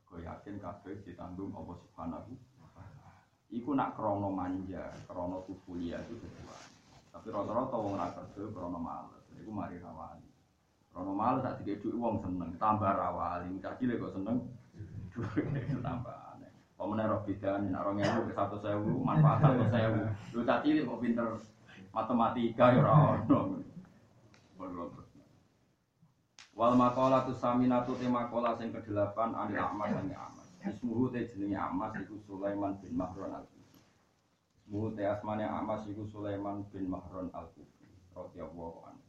Aku yakin kabeh ditanggung Allah Subhanahu Iku nak krono manja, krono kufulia itu kedua. Tapi rata-rata wong ora kerja krono males. Iku mari rawali. Krono males sak dikek wong seneng, tambah rawali. Cah cilik kok seneng dhuwit tambah aneh. Pemene roh bidan nek 2000 ke 1000 manfaat 1000. Lu cah cilik kok pinter matematika ya ora ono. Wal maqala tu saminatu te maqala sing kedelapan anil amas sing amas. Ismuhu te jenenge amas iku Sulaiman bin Mahron al-Kufi. Ismuhu te asmane amas iku Sulaiman bin Mahron al-Kufi. Radhiyallahu anhu.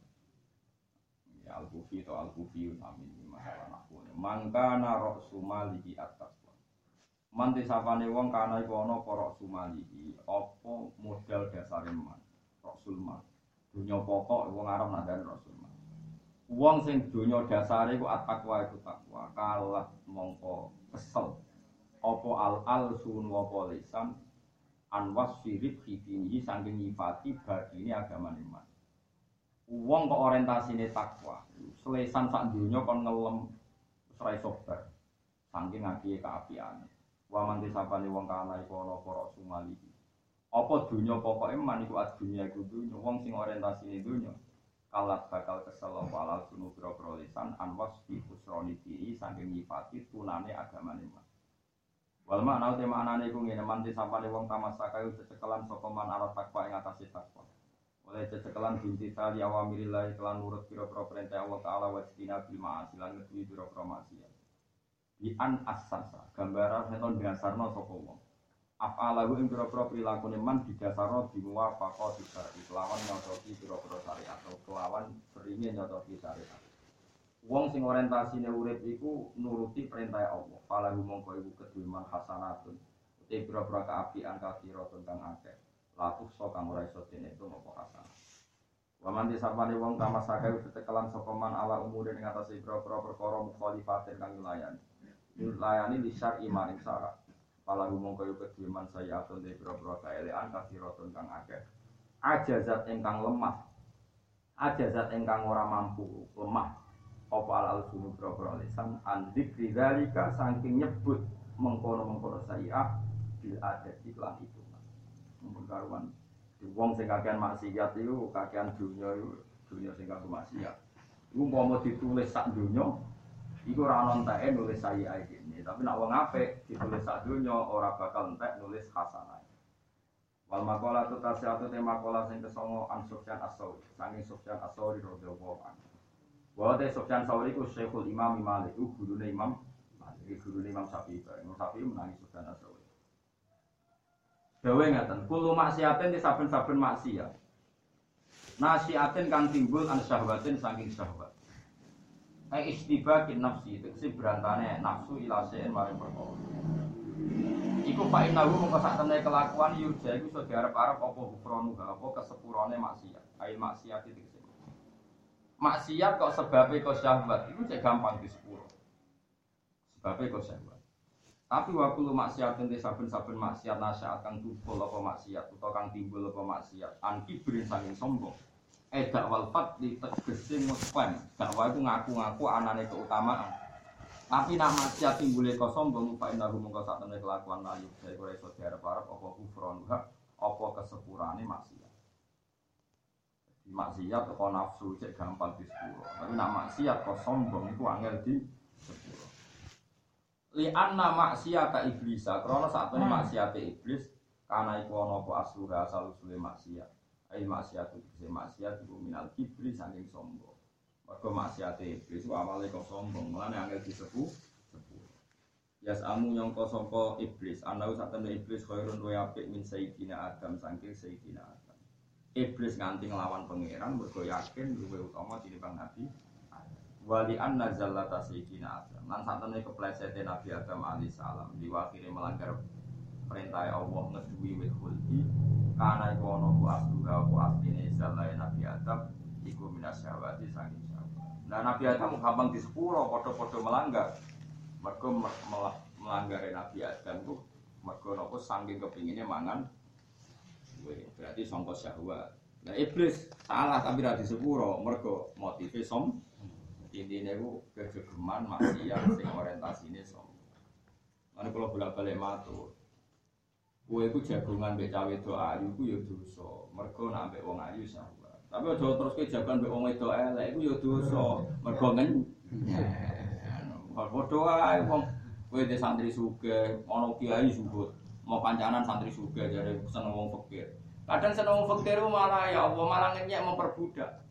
Ya al-Kufi atau al-Kufi sami masalah nahwu. Mangkana ra'su malihi at-taqwa. Man disapane wong kana iku ana apa ra'su malihi, apa modal dasare man. Rasul man. Dunya pokok wong Arab nadane Rasul man. Wong sing donya dasare iku at-taqwa iku takwa, kalah mongko kesel. Apa al al sun wa lisan an wasfirib hidinihi saking nyifati badine agama iman. Wong kok orientasine takwa, selesan sak donya kon ngelem wis ora iso bar. Saking akiye kaapiane. Wa man disapane wong kana iku ana para sumali. Apa dunya pokoke man iku adunya iku dunya wong sing orientasine dunya kalat bakal kesel apa alal sunu biro lisan anwas fi husroni diri saking nyifati tunane agama man. Wal makna uti maknane iku ngene manti sampane wong tamasaka yo cecekelan sapa man ala takwa ing atase takwa. Oleh cecekelan binti tali awamirillah kelan nurut pira-pira perintah Allah taala wa tina bil ma'asi pira-pira maksiat. Bi an asasa gambaran seton dasarno sapa. Af'alahu ing pira-pira prilakune man didasarno bimuwafaqah disari kelawan nyocoki pira-pira syariat atau kelawan beringe nyocoki syariat. Wong sing orientasine urip iku nuruti perintah Allah. Falahu mongko iku keduman hasanatun. Uti pira-pira kaapian kafiro tentang akeh. Latus so kang ora iso dene itu apa hasanah. Waman disapane wong kama sakai tetekelan sapa man ala umure ing atase pira-pira perkara mukhalifatin kang layani. Layani lisar iman ing syarat. Pala humong kaya kediman saya atun de biro-biro kaelean kasirotun kang akeh. Engkang lemah. Ajazat engkang ora mampu lemah. Apa al sunu biro-biro lisan andik ridalika saking nyebut mengkono-mengkono saya bil adat iklan itu. Mengkaruan wong sing kakean maksiat itu kakean dunia itu dunia sing kagum maksiat. Iku mau ditulis sak dunia, iku ora ono enteke nulis saya iki. Tapi nak wong apik ditulis sak donya ora bakal entek nulis hasanah. Wal makola tu tasiatu te makola sing kesongo an Sufyan As-Sauri. Sange Sufyan As-Sauri radhiyallahu anhu. Wa te Sufyan Sauri ku Syekhul Imam Malik, ku gurune Imam Malik, gurune Imam Syafi'i. Imam Syafi'i menangi Sufyan As-Sauri. Dawe ngaten, kulo maksiatin di saben-saben maksiat. Nasiatin kang timbul an syahwatin saking syahwat. Ai istibakin nafsi itu si berantane nafsu ilasein maring perkara. Iku pak inahu mongko sak kelakuan yurja iku iso diarep-arep apa bufronu apa kesepurane maksiat. Ai maksiat itu sing. Maksiat kok sebabnya kok syahwat itu cek gampang di sepuro. Sebabnya kok syahwat. Tapi waktu lu maksiat nanti saben-saben maksiat nasihat kang tumpul apa maksiat atau kang timbul apa maksiat. Anki berin saking sombong eh dakwal fadli tegese muspen dakwah itu ngaku-ngaku anane keutamaan. Tapi nak maksiat timbule kok sombong fa inna hum mongko sak temne kelakuan layu. Dari ora iso diarep-arep apa kufron hak apa kesepurane maksiat. Di maksiat kok nafsu cek gampang di sepuro tapi nak maksiat kok sombong itu angel di sepuro li anna maksiat iblis krana sak temne maksiat iblis karena iku ana apa asluha asal usule maksiat Ail maksiat itu maksiat itu minal kibri saking sombong. Mergo maksiat iblis itu awalnya kok sombong, mulane angel disepuh sepuh. Yas amu nyongko songko iblis, anau saat iblis khairun luwe apik min sayyidina Adam sangking sayyidina Adam. Iblis nganti ngelawan pangeran, mergo yakin luwe utama tinimbang Nabi Wali anna zallata sayyidina Adam. Lan saat keplesetnya Nabi Adam alaihissalam diwakili melanggar perintah Allah ngedui wit khuldi karena iku ana ku asluha ku asline zallai Nabi Adam iku minas syahwati saking syahwat. Nah Nabi Adam gampang di sepuro podo-podo melanggar mereka melanggar Nabi Adam tuh mereka nopo saking kepinginnya mangan. Berarti songkos syahwat. Nah iblis salah tapi radi sepuro mereka motifnya som intinya itu kegegeman maksiat sing orientasinya som. Mana kalau bolak balik matur Kue ku jagungan mbek cawe do ayu ku ya dosa. Mergo nak mbek wong ayu syahwat. Tapi aja terus ke jagungan mbek wong wedok elek iku ya dosa. Mergo ngen Padha wae wong kowe de santri sugih, ana kiai subut, mau kancanan santri sugih jare seneng wong fakir. Kadang seneng wong fakir malah ya Allah malah ngenyek memperbudak.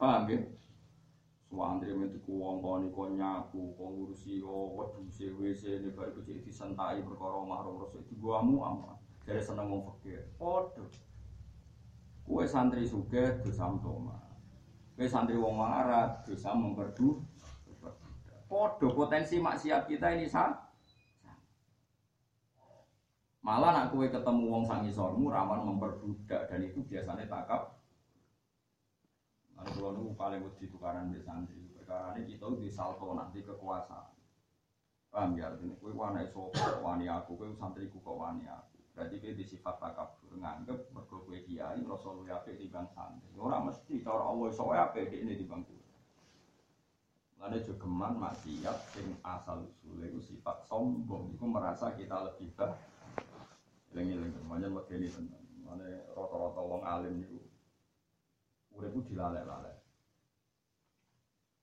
Paham ya? Santri metu wong koni kon nyaku, kon ngurusi yo wedhuse WC ne bar becik disentai perkara mahrum rasul itu guamu ama. Jare seneng wong fakir. Padha. Kue santri sugih dosa toma. Kue santri wong melarat dosa memperdu Podo potensi maksiat kita ini sama. Malah nak kue ketemu wong sangisormu rawan memperbudak dan itu biasanya takap. Lalu kalau nunggu paling wedi tukaran di santri. Perkara ini kita di salto nanti kekuasaan. Paham ya? Ini kue wani sopo, wani aku, kue santriku kok wani aku. Berarti kue di sifat takabur nganggep mergo kue kiai rasa apik di bang santri. Ora mesti cara Allah iso apik ini di bang Lalu jogeman maksiat asal usulnya itu sifat sombong. Itu merasa kita lebih baik. Lengi-lengi, makanya begini tentang. Mana rata-rata wong alim itu. Itu dilalek-lalek.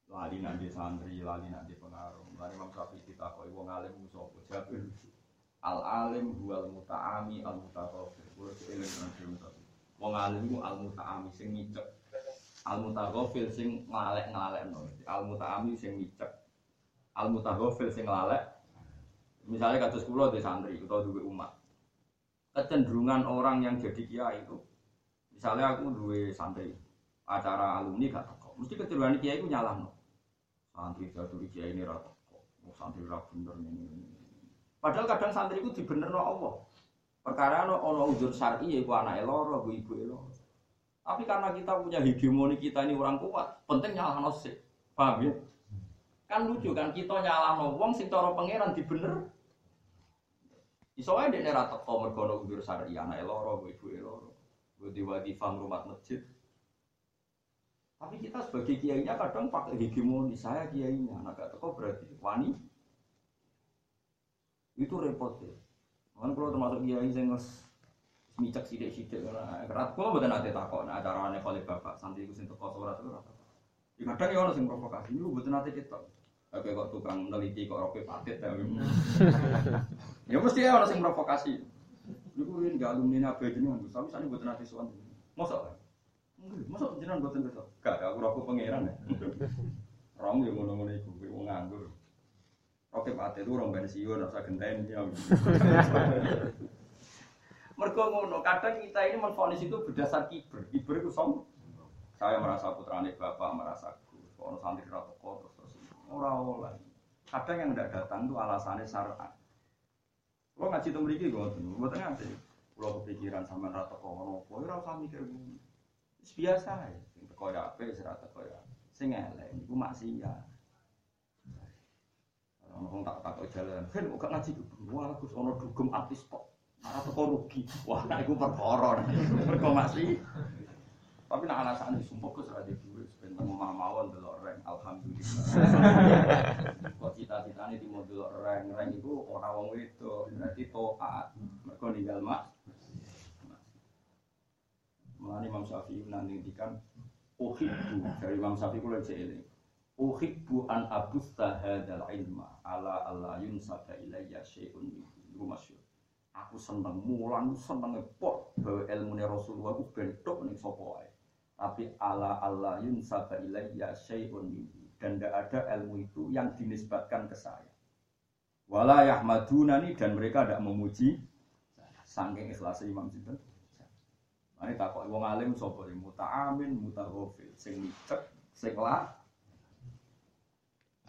Lali nanti santri, lali nanti pengaruh. Lali Imam Syafi'i kita koi wong alim itu sopo. Jabir Al alim huwal muta'ami al mutaqafir. Kulo eling nanti Wong alim itu al muta'ami sing ngicek al mutaghafil sing ngelalek-ngelalekno. Al mutaami sing micek. Al mutaghafil sing ngelalek. Misalnya kados kula di santri atau duwe umat. Kecenderungan orang yang jadi kiai itu misalnya aku duwe santri acara alumni gak teko. Mesti kecenderungan kiai itu nyalahno. Santri jatuh kiai ini ra teko. Oh, santri ra bener ini. Padahal kadang santri itu dibenerno Allah. Perkara ono ono uzur syar'i yaiku anake loro, ibu loro. Tapi karena kita punya hegemoni kita ini orang kuat, penting nyala sih. Paham ya? Kan lucu kan kita nyala wong sing cara pangeran dibener. Iso ae dekne ra teko mergo ono udur syar'i anake loro, ibuke loro. Wedi wadifah rumah masjid. Tapi kita sebagai kiainya kadang pakai hegemoni saya kiainya, anak gak teko berarti wani. Itu repot ya. Kan kalau termasuk kiai sing micak sidik sidik karena kerat. Kalau bukan ada takut nah acara aneh kali bapak santri itu sintek kos surat itu di kadang ya orang sing provokasi itu bukan nanti kita Oke kok tukang neliti kok roke patit ya ya mesti ya orang sing provokasi. Itu ini gak alumni apa jenengan tapi sana buat nanti suan masa masa jenengan buat nanti gak aku rokok pangeran ya orang yang ngono-ngono itu gue mau nganggur Oke, Pak itu orang pensiun, rasa genteng ya. Mergo ngono, kadang kita ini menfonis itu berdasar kiber. Kiber itu som. Saya merasa putrane bapak, merasa gus. Kalau santri rata terus terus. Orang oleh. Kadang yang tidak datang itu alasannya syar'an. Kalau ngaji gue tuh, gue tengah sih. Kalau kepikiran sama rata kono, gue rasa mikir gue. Biasa ya, sing teko ya apa, serata teko ya. Sing elek, itu maksiat. Orang tak tak jalan, kan kok ngaji tuh, wah aku sono dugem artis kok, malah teko rugi, wah nah itu perkara, perkara masih. Tapi nak alasan sumpah ke seradi duit, sebentar mau mawon delok reng, alhamdulillah. Kok cita-cita ini di mau delok reng, reng itu orang wong itu, berarti toat, mereka ninggal mak. Mulai Imam Syafi'i nanti ngendikan uhibbu dari Imam Syafi'i kula ini. Uhibbu an abusta hadzal ilma ala alla yunsaba ilayya syai'un itu masyhur. Aku seneng mulan seneng pok bahwa ilmu Rasulullah aku bentuk ning sapa wae. Tapi ala alla yunsaba ilayya syai'un dan tidak ada ilmu itu yang dinisbatkan ke saya. Wala yahmadunani dan mereka tidak memuji saking ikhlas Imam Sinten. Mane takok wong alim sapa iki muta'amin mutaghafil sing micek sing lah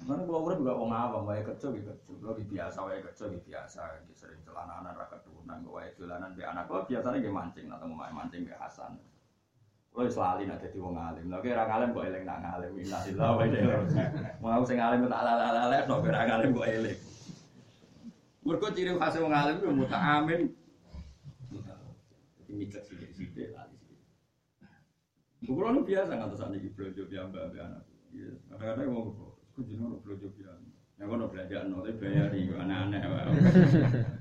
Mana kalau urip juga wong awam wae kerja gitu kerja. Kalau biasa wae kerja biasa, gitu sering celananan ra keturunan wae dolanan be anak. Kalau biasanya nggih mancing atau mau mancing be Hasan. Kalau selalu nak jadi wong alim. Kok eling nak alim. Innalillahi wa Mau sing alim tak alim kok eling. Ciri khas. Mikir sithik-sithik lali sithik. Kulo nu biasa ngantos saniki belanja piyambak ambek anak. Iya, kadang-kadang wong kok jenenge belanja piyambak. Ya kono belanjaan no tapi bayari aneh-aneh wae.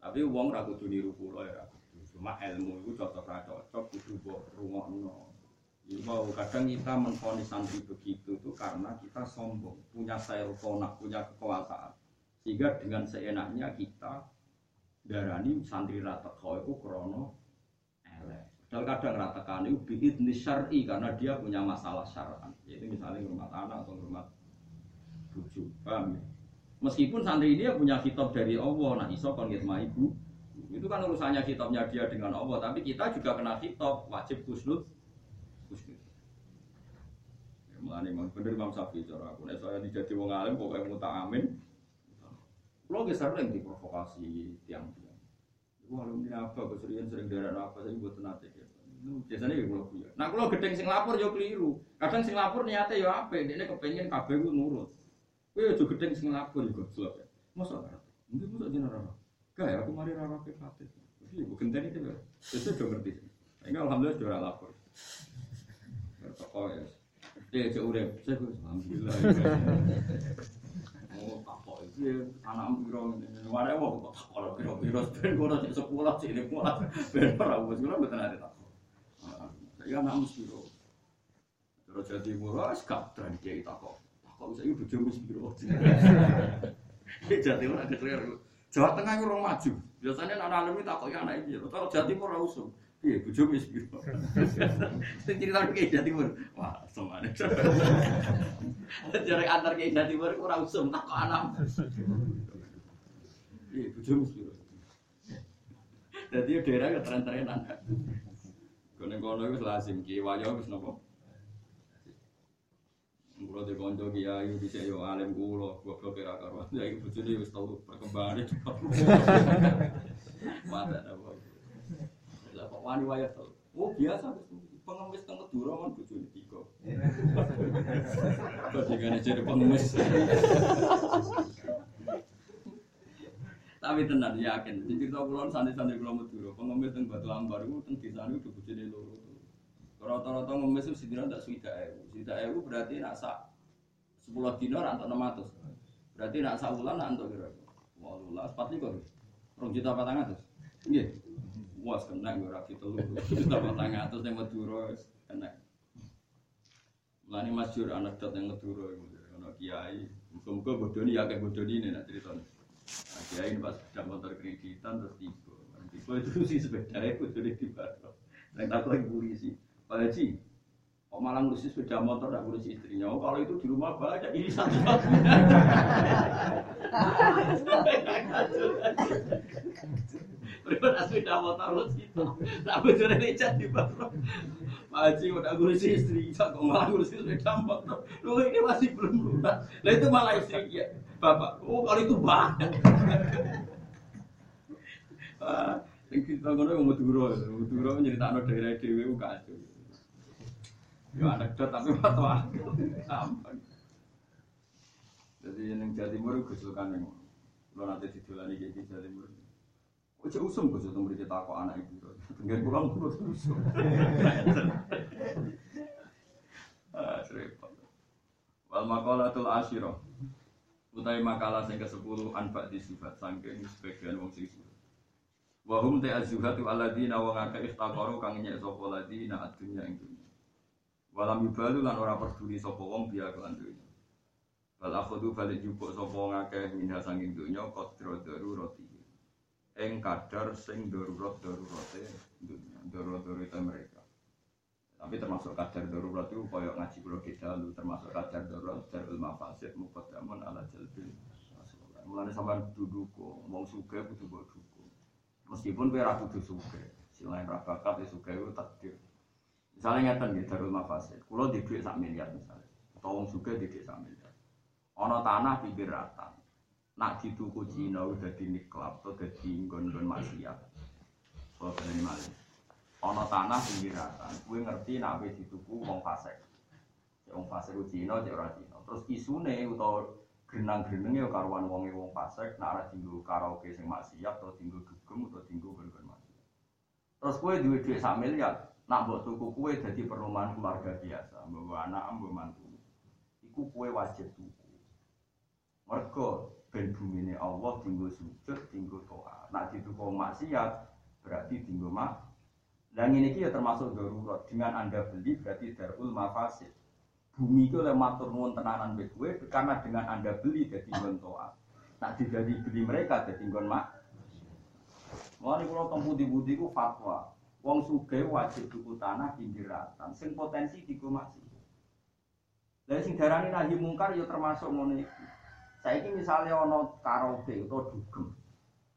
Tapi wong ra kudu niru kula ya. Cuma ilmu itu cocok ra cocok kudu mbok rungokno. Mau kadang kita menfonis santri begitu itu karena kita sombong, punya sayrofona, punya kekuasaan. Sehingga dengan seenaknya kita darani santri rata kau itu krono elek. Dan kadang ratakan itu biidni syar'i karena dia punya masalah syar'an. Yaitu misalnya rumah anak atau rumah bujuk, paham ya? Meskipun santri ini punya kitab dari Allah, nah iso kon ibu, itu kan urusannya kitabnya dia dengan Allah, tapi kita juga kena kitab wajib kusnud kusnud. Ya, Mulane bener Imam Syafi'i cara aku. Saya dijadi wong alim muta amin. Kulo ge sering diprovokasi tiang-tiang. Wah, lu ini apa? Keserian sering darah apa? Saya buat nate gitu. Biasanya ya kulo kuya. Nah kulo gedeng sing lapor yo keliru. Kadang sing lapor niate yo apik, dekne kepengin kabeh ku nurut. Kowe yo gedeng sing lapor goblok ya. Mosok ora. Mungkin mosok jeneng ora. Kayak aku mari ora ke hati. Iya, gue genteni itu ya. Itu udah ngerti. Ini alhamdulillah sudah lapor. Toko ya. Dia urep, saya gue alhamdulillah. Oh, ya anak piro. Mana mau kok takok piro piro ben gue nasi sekolah sih ini kuat. Ben ora wis gue betul ada takok. Saya anak mesti piro. Terus jadi murah, sekarang dia takok. Takok saya udah jam piro. Jadi orang kecil Jawa Tengah itu orang maju. Biasanya anak itu takut anak ini. Kalau Jawa Timur usum. Iya, bujuk mis gitu. Sing cerita ke Jawa Timur. Wah, semuanya. Jarak antar ke Jawa Timur orang usum takut anak. Iya, bujuk mis gitu. Jadi daerah ke tren-trenan. Kono-kono itu lazim ki wayo wis nopo. Kulo di konco kiai di yo alim kulo, goblok kira karuan. Ya iki bojone wis tau perkembangane. Mata apa. Wani waya tau. Oh biasa pengemis teng Madura kan bojone tiga. Bandingane jadi pengemis. Tapi tenan yakin, cerita kulon santri-santri kulo Madura, pengemis teng Batu Lambar itu teng desane udah bojone loro. Rata-rata ngemis itu sidina tak suida ewu. Suida ewu berarti nak sak sepuluh dinar atau enam ratus. Berarti nak sak bulan nak kira. Walulah empat likur. Rong juta patang atas. Was kena gue rapi telur. Juta patang atas yang Madura kena. Masyur anak dot yang Madura. Anak kiai. Muka-muka bodoni ya kayak bodoni ini nak cerita. Nah, kiai pas sudah motor kreditan terus tiba. Tiba itu sih sepeda itu jadi tiba. Yang tak lagi polisi. Pak Haji, kok malah ngurusi sepeda motor tak ngurusi istrinya? Oh, kalau itu di rumah banyak ini satu satunya. Berikut sepeda motor lu gitu. Tak betul ini jadi baru. Pak Haji udah ngurusi istri, kok malah ngurusi sepeda motor. Lu ini masih belum lunas. Nah itu malah istri ya. Bapak, oh kalau itu banyak. Yang kita ngono yang Madura, Madura menceritakan daerah dewi kacau. Ya anekdot tapi waktu aku sampai. Jadi yang Jawa Timur gusulkan yang lo nanti didulani kayak di Jawa Timur. Ojo usum gus untuk beri kok anak ibu. Tengen pulang terus usum. Ah, repot. Wal makalatul asyirah. Utai makalah yang ke-10 anfak di sifat sangking sebagian wong sing Wahum te azuhatu alladzina wa ngaka iftaqaru kang nyek sapa ladina adunya ing. Walam yubalu lan ora peduli sapa wong biya kelan dunya. Bal akhudhu balik jupuk sapa ngake minha sanging dunya qadra darurati. Ing kadar sing darurat darurate dunya, darurat mereka. Tapi termasuk kadar darurat itu koyok ngaji kulo kita lu termasuk kadar darurat darul mafasid muqaddamun ala jalbil. Mulane sampean duduk wong sugih kudu mbok. Meskipun kowe ora kudu sugih. Selain ra bakat sugih itu takdir. Misalnya ngeten nggih darul mafasid. Kulo di dhuwit sak miliar misalnya. Atau wong sugih di dhuwit sak miliar. Ana tanah pinggir ratan. Nak dituku Cina udah di niklap atau dadi nggon-nggon maksiat. Kalau berani malih ana tanah pinggiratan kuwi ngerti nek wis dituku wong fasik cek wong fasik ku Cina cek ora Cina terus isune utawa genang-genenge ya karuan wonge wong fasik nek ora dienggo karaoke sing maksiat atau dienggo dugem utawa dienggo gon-gon maksiat terus kowe duwe dhuwit sak miliar nak mbok tuku kowe dadi perumahan keluarga biasa mbok anak mbok mantu iku kowe wajib tuku mergo ben bumine Allah dienggo sujud dienggo doa nak dituku maksiat berarti dienggo mak dan ini ya termasuk darurat. Dengan anda beli berarti darul mafasid. Bumi itu oleh matur nuwun tenanan karena dengan anda beli jadi nggon toa. Nak jadi beli mereka jadi nggon mak. Mulai kalau tempu di ku fatwa. Wong suge wajib tuku tanah pinggiratan. Sing potensi diku masih. Dari sing darani nahi mungkar ya termasuk ngono iki. Saiki misalnya ono karaoke atau dugem.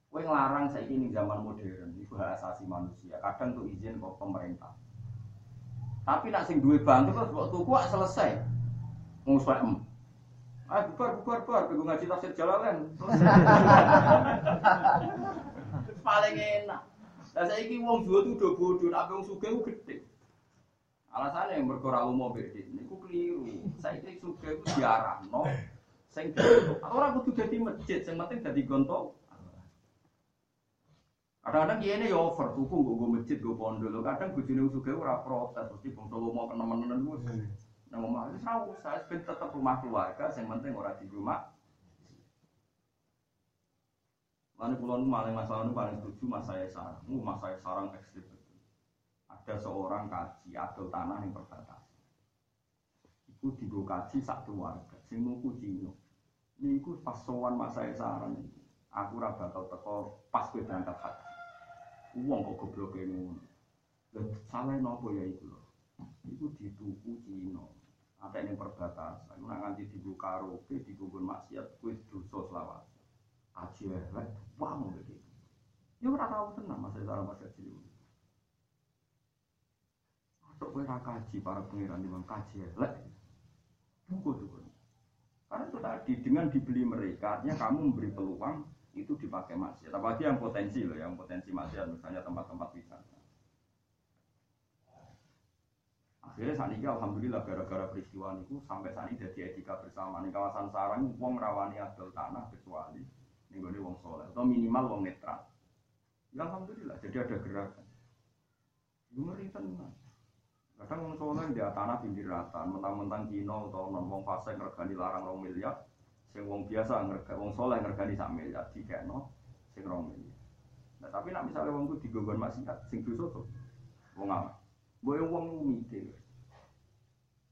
Kowe nglarang saiki ning zaman modern iku hak asasi manusia. Kadang tuh izin kok pemerintah. Tapi nak sing duwe bantu kok kok tuku selesai. Wong em. Ah bubar bubar bubar kowe ngaji tafsir Jalalain. Paling enak. Lah saiki wong duwe tuh do bodoh, nek wong sugih ku gedhe. Alasannya yang berkora umum beda, ini ku keliru. Saya kira suka itu diarahno, sing orang kudu jadi masjid, yang penting jadi gontok. Kadang-kadang dia ini ya over, tuku gue gue masjid, gue pondok. Kadang gue jenis suka ora protes, terus di bangsa mau ke teman-teman gue. Nah, mau tahu saya ben tetap rumah keluarga, yang penting orang di rumah. Lalu pulau paling masalah itu paling setuju mas saya sarang, uh, mas saya sarang ekstrim. Ada seorang kaji atau tanah yang perbatasan. Iku digo kaji satu warga, sing nuku Cino. Ini iku pas sowan mas saya sarang, aku raba bakal teko pas gue berangkat haji. Uang kok goblok ngono. Lah salah nopo ya iku lho. Iku dituku Cina. Ada yang perbatasan. Nek nganti dibuka karaoke, digugun maksiat, kuwi dosa selawat. Aji elek, wah mau gitu. Ya ora tau tenang Mas Sarah Mas Kaji. Atau kowe ra kaji para pangeran di kaji elek. Buku tuh. Karena itu tadi dengan dibeli mereka, artinya kamu memberi peluang itu dipakai maksiat. Apalagi yang potensi loh, yang potensi maksiat, misalnya tempat-tempat wisata. Akhirnya saat ini alhamdulillah gara-gara peristiwa itu sampai saat ini jadi etika bersama. Di kawasan sarang, uang rawani adol tanah kecuali ini gue wong soleh atau minimal wong netral. Ya alhamdulillah, jadi ada gerakan. Ngeri tenang. Kadang wong soleh di tanah pinggir rata, mentang-mentang Cina atau non wong fase ngergani larang rong miliar, sing wong biasa ngergani wong soleh ngergani sak miliar, tiga no, sing rong miliar. Nah, tapi nak misalnya wong itu digogon maksiat, sing dosa tuh, wong apa? Gue wong mikir,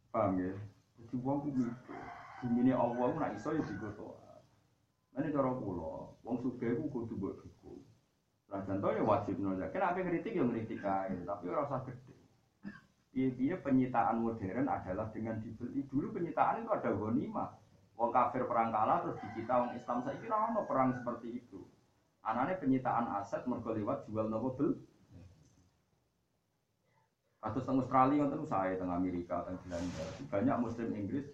paham ya? Jadi wong itu mikir, ini Allah nak iso ya digoto. Ini cara pulau, wong suge ku kudu buat buku. Lah contoh ya wajib nolak. Kenapa ngeritik ya ngeritik aja, tapi ora usah gede. Iya penyitaan modern adalah dengan dibeli. Dulu penyitaan itu ada ghanimah. Wong kafir perang kalah terus dicita wong Islam saya kira ono perang seperti itu. Anaknya penyitaan aset mergo lewat jual nopo bel. Kasus teng Australia itu saya teng Amerika teng Belanda. Banyak Muslim Inggris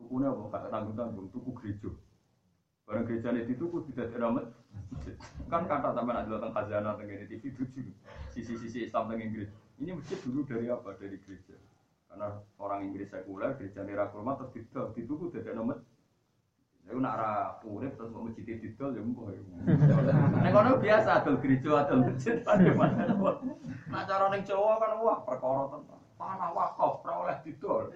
tukunya apa kata tanggung tanggung tuku gereja. Barang gereja ini tuku tidak ada Kan kata teman ada tentang khazanah teng ini TV tujuh sisi-sisi Islam teng Inggris. Ini masjid dulu dari apa? Dari gereja. Karena orang Inggris sekuler, gereja nira rumah terus didol, dituku tidak ada masjid. Saya nak ra urip terus mau masjid didol ya mbuh. Nek kono biasa adol gereja adol masjid pada mana. Nah cara ning Jawa kan wah perkara tenan. Tanah wakaf ora oleh didol.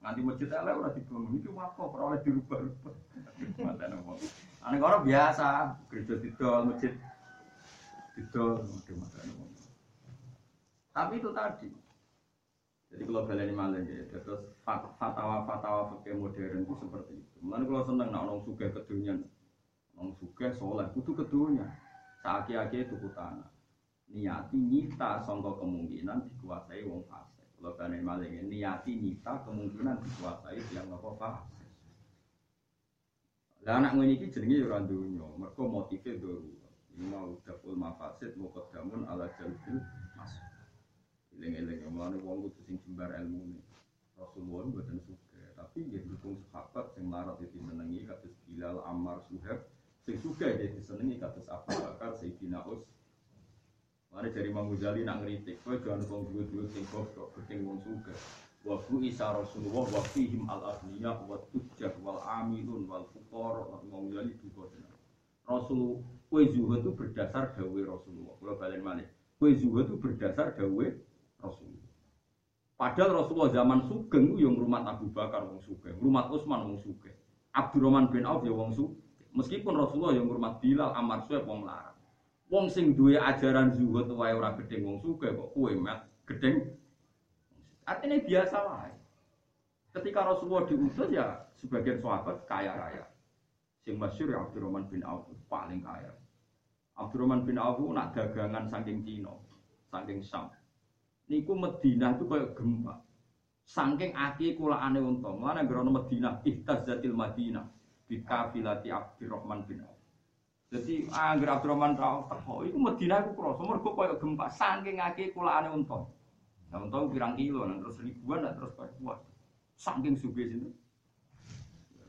Masjid elek ora dibangun iki wakaf ora oleh dirubah-rubah. Mantan wong. Ane kono biasa gereja didol, masjid didol, macam-macam. Tapi itu tadi. Jadi kalau kalian malah ya, terus fatwa-fatwa fakir modern itu seperti itu. Mulai kalau seneng nak nong suge kedunya, nong suge soleh, kudu kedunya. Saki-aki itu tanah. Niati nyita songkok kemungkinan dikuasai wong fase. Kalau bani maling niati nyita kemungkinan dikuasai yang apa fasik. Lah anak ngene iki jenenge ya ora donya, mergo motive doru. Ini mau dapul mafasid mau kedamun ala jalbil mas. Eling-eling mulane wong kudu sing jembar ilmu Rasulullah mboten suka, tapi nggih dukung sahabat sing larat itu senengi kados Bilal Ammar Suhaib sing suka dia disenengi kados Abu Bakar Sayyidina Us Mari dari Imam Ghazali nak ngeritik, kowe jangan wong duwe-duwe sing goblok, gedeng wong suka. Wa bu isa Rasulullah wa fihim al aghniya wa tujjar wal amilun wal fuqara Ghazali duka tenan. Rasul kowe zuhud itu berdasar dawe Rasulullah. Kalau balen malih, kowe zuhud itu berdasar dawe Rasulullah. Padahal Rasulullah zaman sugeng yang rumah Abu Bakar wong sugeng, rumah Utsman wong sugeng. Abdurrahman bin Auf ya wong sugeng. Meskipun Rasulullah yang rumah Bilal Ammar Suhaib wong larang. Wong sing duwe ajaran zuhud wae ora gedeng wong sugih kok kowe met gedeng. Artinya biasa wae. Ketika Rasulullah diutus ya sebagian sahabat kaya raya. Sing masyhur ya Abdurrahman bin Auf paling kaya. Abdurrahman bin Auf nak dagangan saking Cina, saking Sam. Niku Madinah itu kayak gempa. Saking aki kulaane unta. Mulane grono Madinah ihtazzatil Madinah bi kafilati Abdurrahman bin Auf. Jadi angger Abdurrahman ra teko, iku Madinah iku krasa mergo koyo gempa saking akeh kulaane unta. Nah unta pirang kilo, nah, terus ribuan, nah, terus kuat. Saking sugih sini.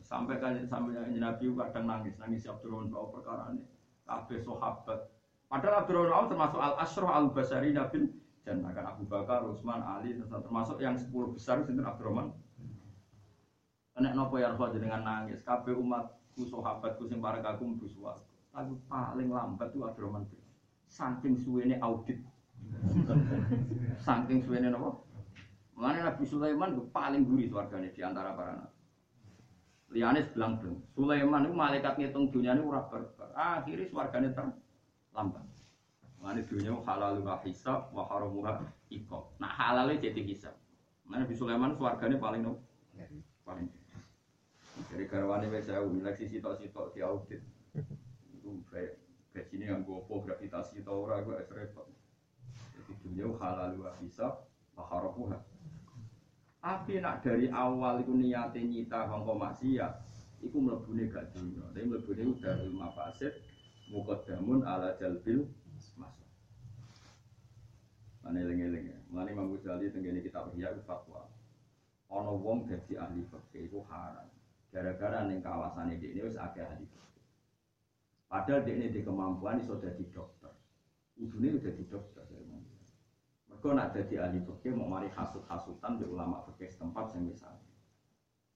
Sampai kan sampai Nabi kadang nangis, nangis Abdurrahman bin perkara ini. Kabeh sahabat. Padahal Abdurrahman termasuk al asroh al basari nabil dan akan Abu Bakar, Utsman, Ali, termasuk yang 10 besar itu Abdurrahman. Enak nopo ya dengan nangis, kabeh umatku sahabatku sing para kagum bersuara. Tapi paling lambat tuh Abdurrahman Saking suwene audit. Saking suwene nopo? Mengenai Nabi Sulaiman itu paling gurih warganya di antara para nabi. Liane bilang dong, Sulaiman itu malaikat ngitung dunia ini urap berber. Akhirnya warganya terlambat. Mengenai dunia halal wa hisab wa haramuha iko. Nah halalnya jadi hisab. Mengenai Nabi Sulaiman warganya paling nopo? Paling. Jadi garwane wis saya sisi sitok-sitok di audit itu kayak sini yang gue gravitasi atau ora gue repot dunia halal wa bisa maharapuha tapi nak dari awal itu niatnya nyita kongko maksiat itu melebuni gak dunia tapi melebuni udah ilmu fasid mukadamun ala jalbil masuk Mana eling-eling ya, mana Imam Ghazali tenggene kitab Ihya fatwa. Ono wong dadi ahli fikih itu haram. Gara-gara ning kawasan ini wis akeh ahli fikih. Padahal ini di kemampuan iso jadi dokter. Ujungnya udah jadi dokter. Mereka nak jadi ahli fikih mau mari hasut-hasutan di ulama fikih setempat yang misalnya.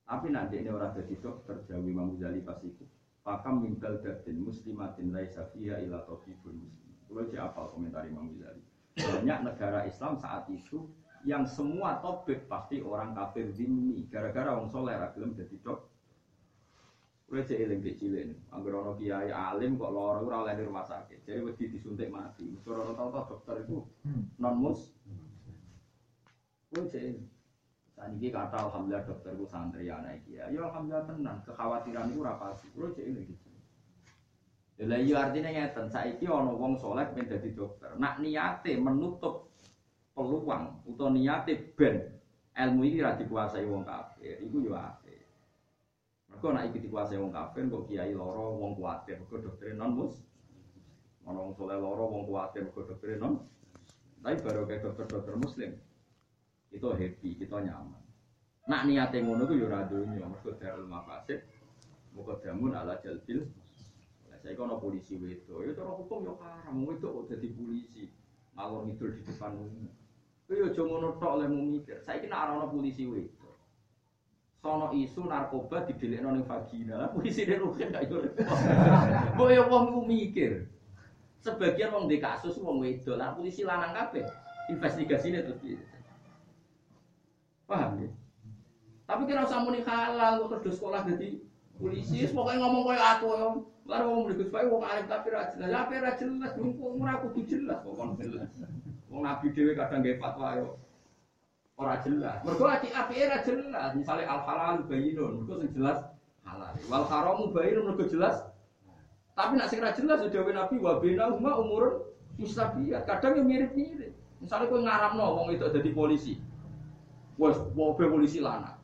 Tapi nanti ini orang jadi dokter jauh Imam Ghazali pas itu. Pakam mimbal dadin muslimatin laisa fiha ila tabibun muslim. Kalau cek apa komentar Imam Ghazali. Banyak negara Islam saat itu yang semua topik pasti orang kafir zimmi. Gara-gara orang soleh ragilem jadi dokter. Kowe cek eling di cilik. Angger ana kiai alim kok lara ora oleh di rumah sakit. Jadi wedi disuntik mati. Ora tau dokter itu non mus. Kowe cek Saniki kata alhamdulillah dokter ku santri anak iki. Ya alhamdulillah tenang, kekhawatiran itu ora pasti. Kowe cek eling gitu. Lah iya artinya ngeten, saiki ana wong soleh pengen dadi dokter. Nak niate menutup peluang utawa niate ben ilmu ini ra dikuasai wong kafir, iku yo Mergo nek iki dikuasai wong kafir kok kiai loro wong kuwatir mergo dokter non mus. Ono wong soleh loro wong kuwatir mergo dokter non. Tapi baru kayak dokter-dokter muslim itu happy, kita nyaman. Nak niate ngono ku yo ora donya mergo darul mafasid. Muga damun ala jalbil. Lah saya kono polisi wedo, ya cara hukum yo haram wedo kok dadi polisi. Ngalor ngidul di depan umum. Yo aja ngono tok lemu mikir. Saiki nek ana polisi wedo sono isu narkoba didelikno ning vagina. Lah polisi nek rugen gak yo. Mbok yo wong ku mikir. Sebagian wong di kasus wong wedok, lah polisi lanang kabeh. Investigasinya terus? Paham ya? Tapi kira usah muni halal kok terus sekolah jadi polisi, pokoknya ngomong koyo aku yo. Lalu wong mriku supaya wong alim tapi ra jelas. Lah apa ra jelas, wong ora kudu jelas kok kon jelas. Wong nabi dhewe kadang nggih fatwa yo ora jelas. Mergo ati api ora jelas. Misalnya al halal bayinun, mergo sing jelas halal. Wal haramu bayinun mergo jelas. Tapi nak sing ora jelas sudah Nabi wa huma umurun mustabiyat. Kadang yang mirip-mirip. Misalnya kowe ngaramno wong itu dadi polisi. Wes, mobil polisi lana.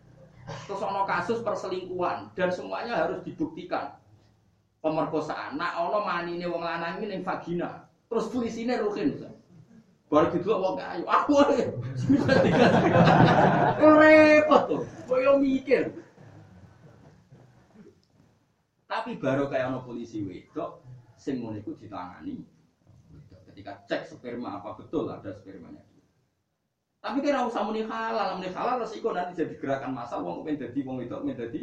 Terus ono kasus perselingkuhan dan semuanya harus dibuktikan. Pemerkosaan. Nah, ono manine wong lanang ini ning vagina. Terus polisinya rukin. Baru gitu wong ayo aku ae. Repot tuh. Koyo mikir. Tapi baru kayak ono polisi wedok sing ngono iku ditangani. Ketika cek sperma apa betul ada spermanya. Tapi kira usah muni halal, muni halal resiko nanti jadi gerakan massa wong kepen dadi wong wedok kepen dadi.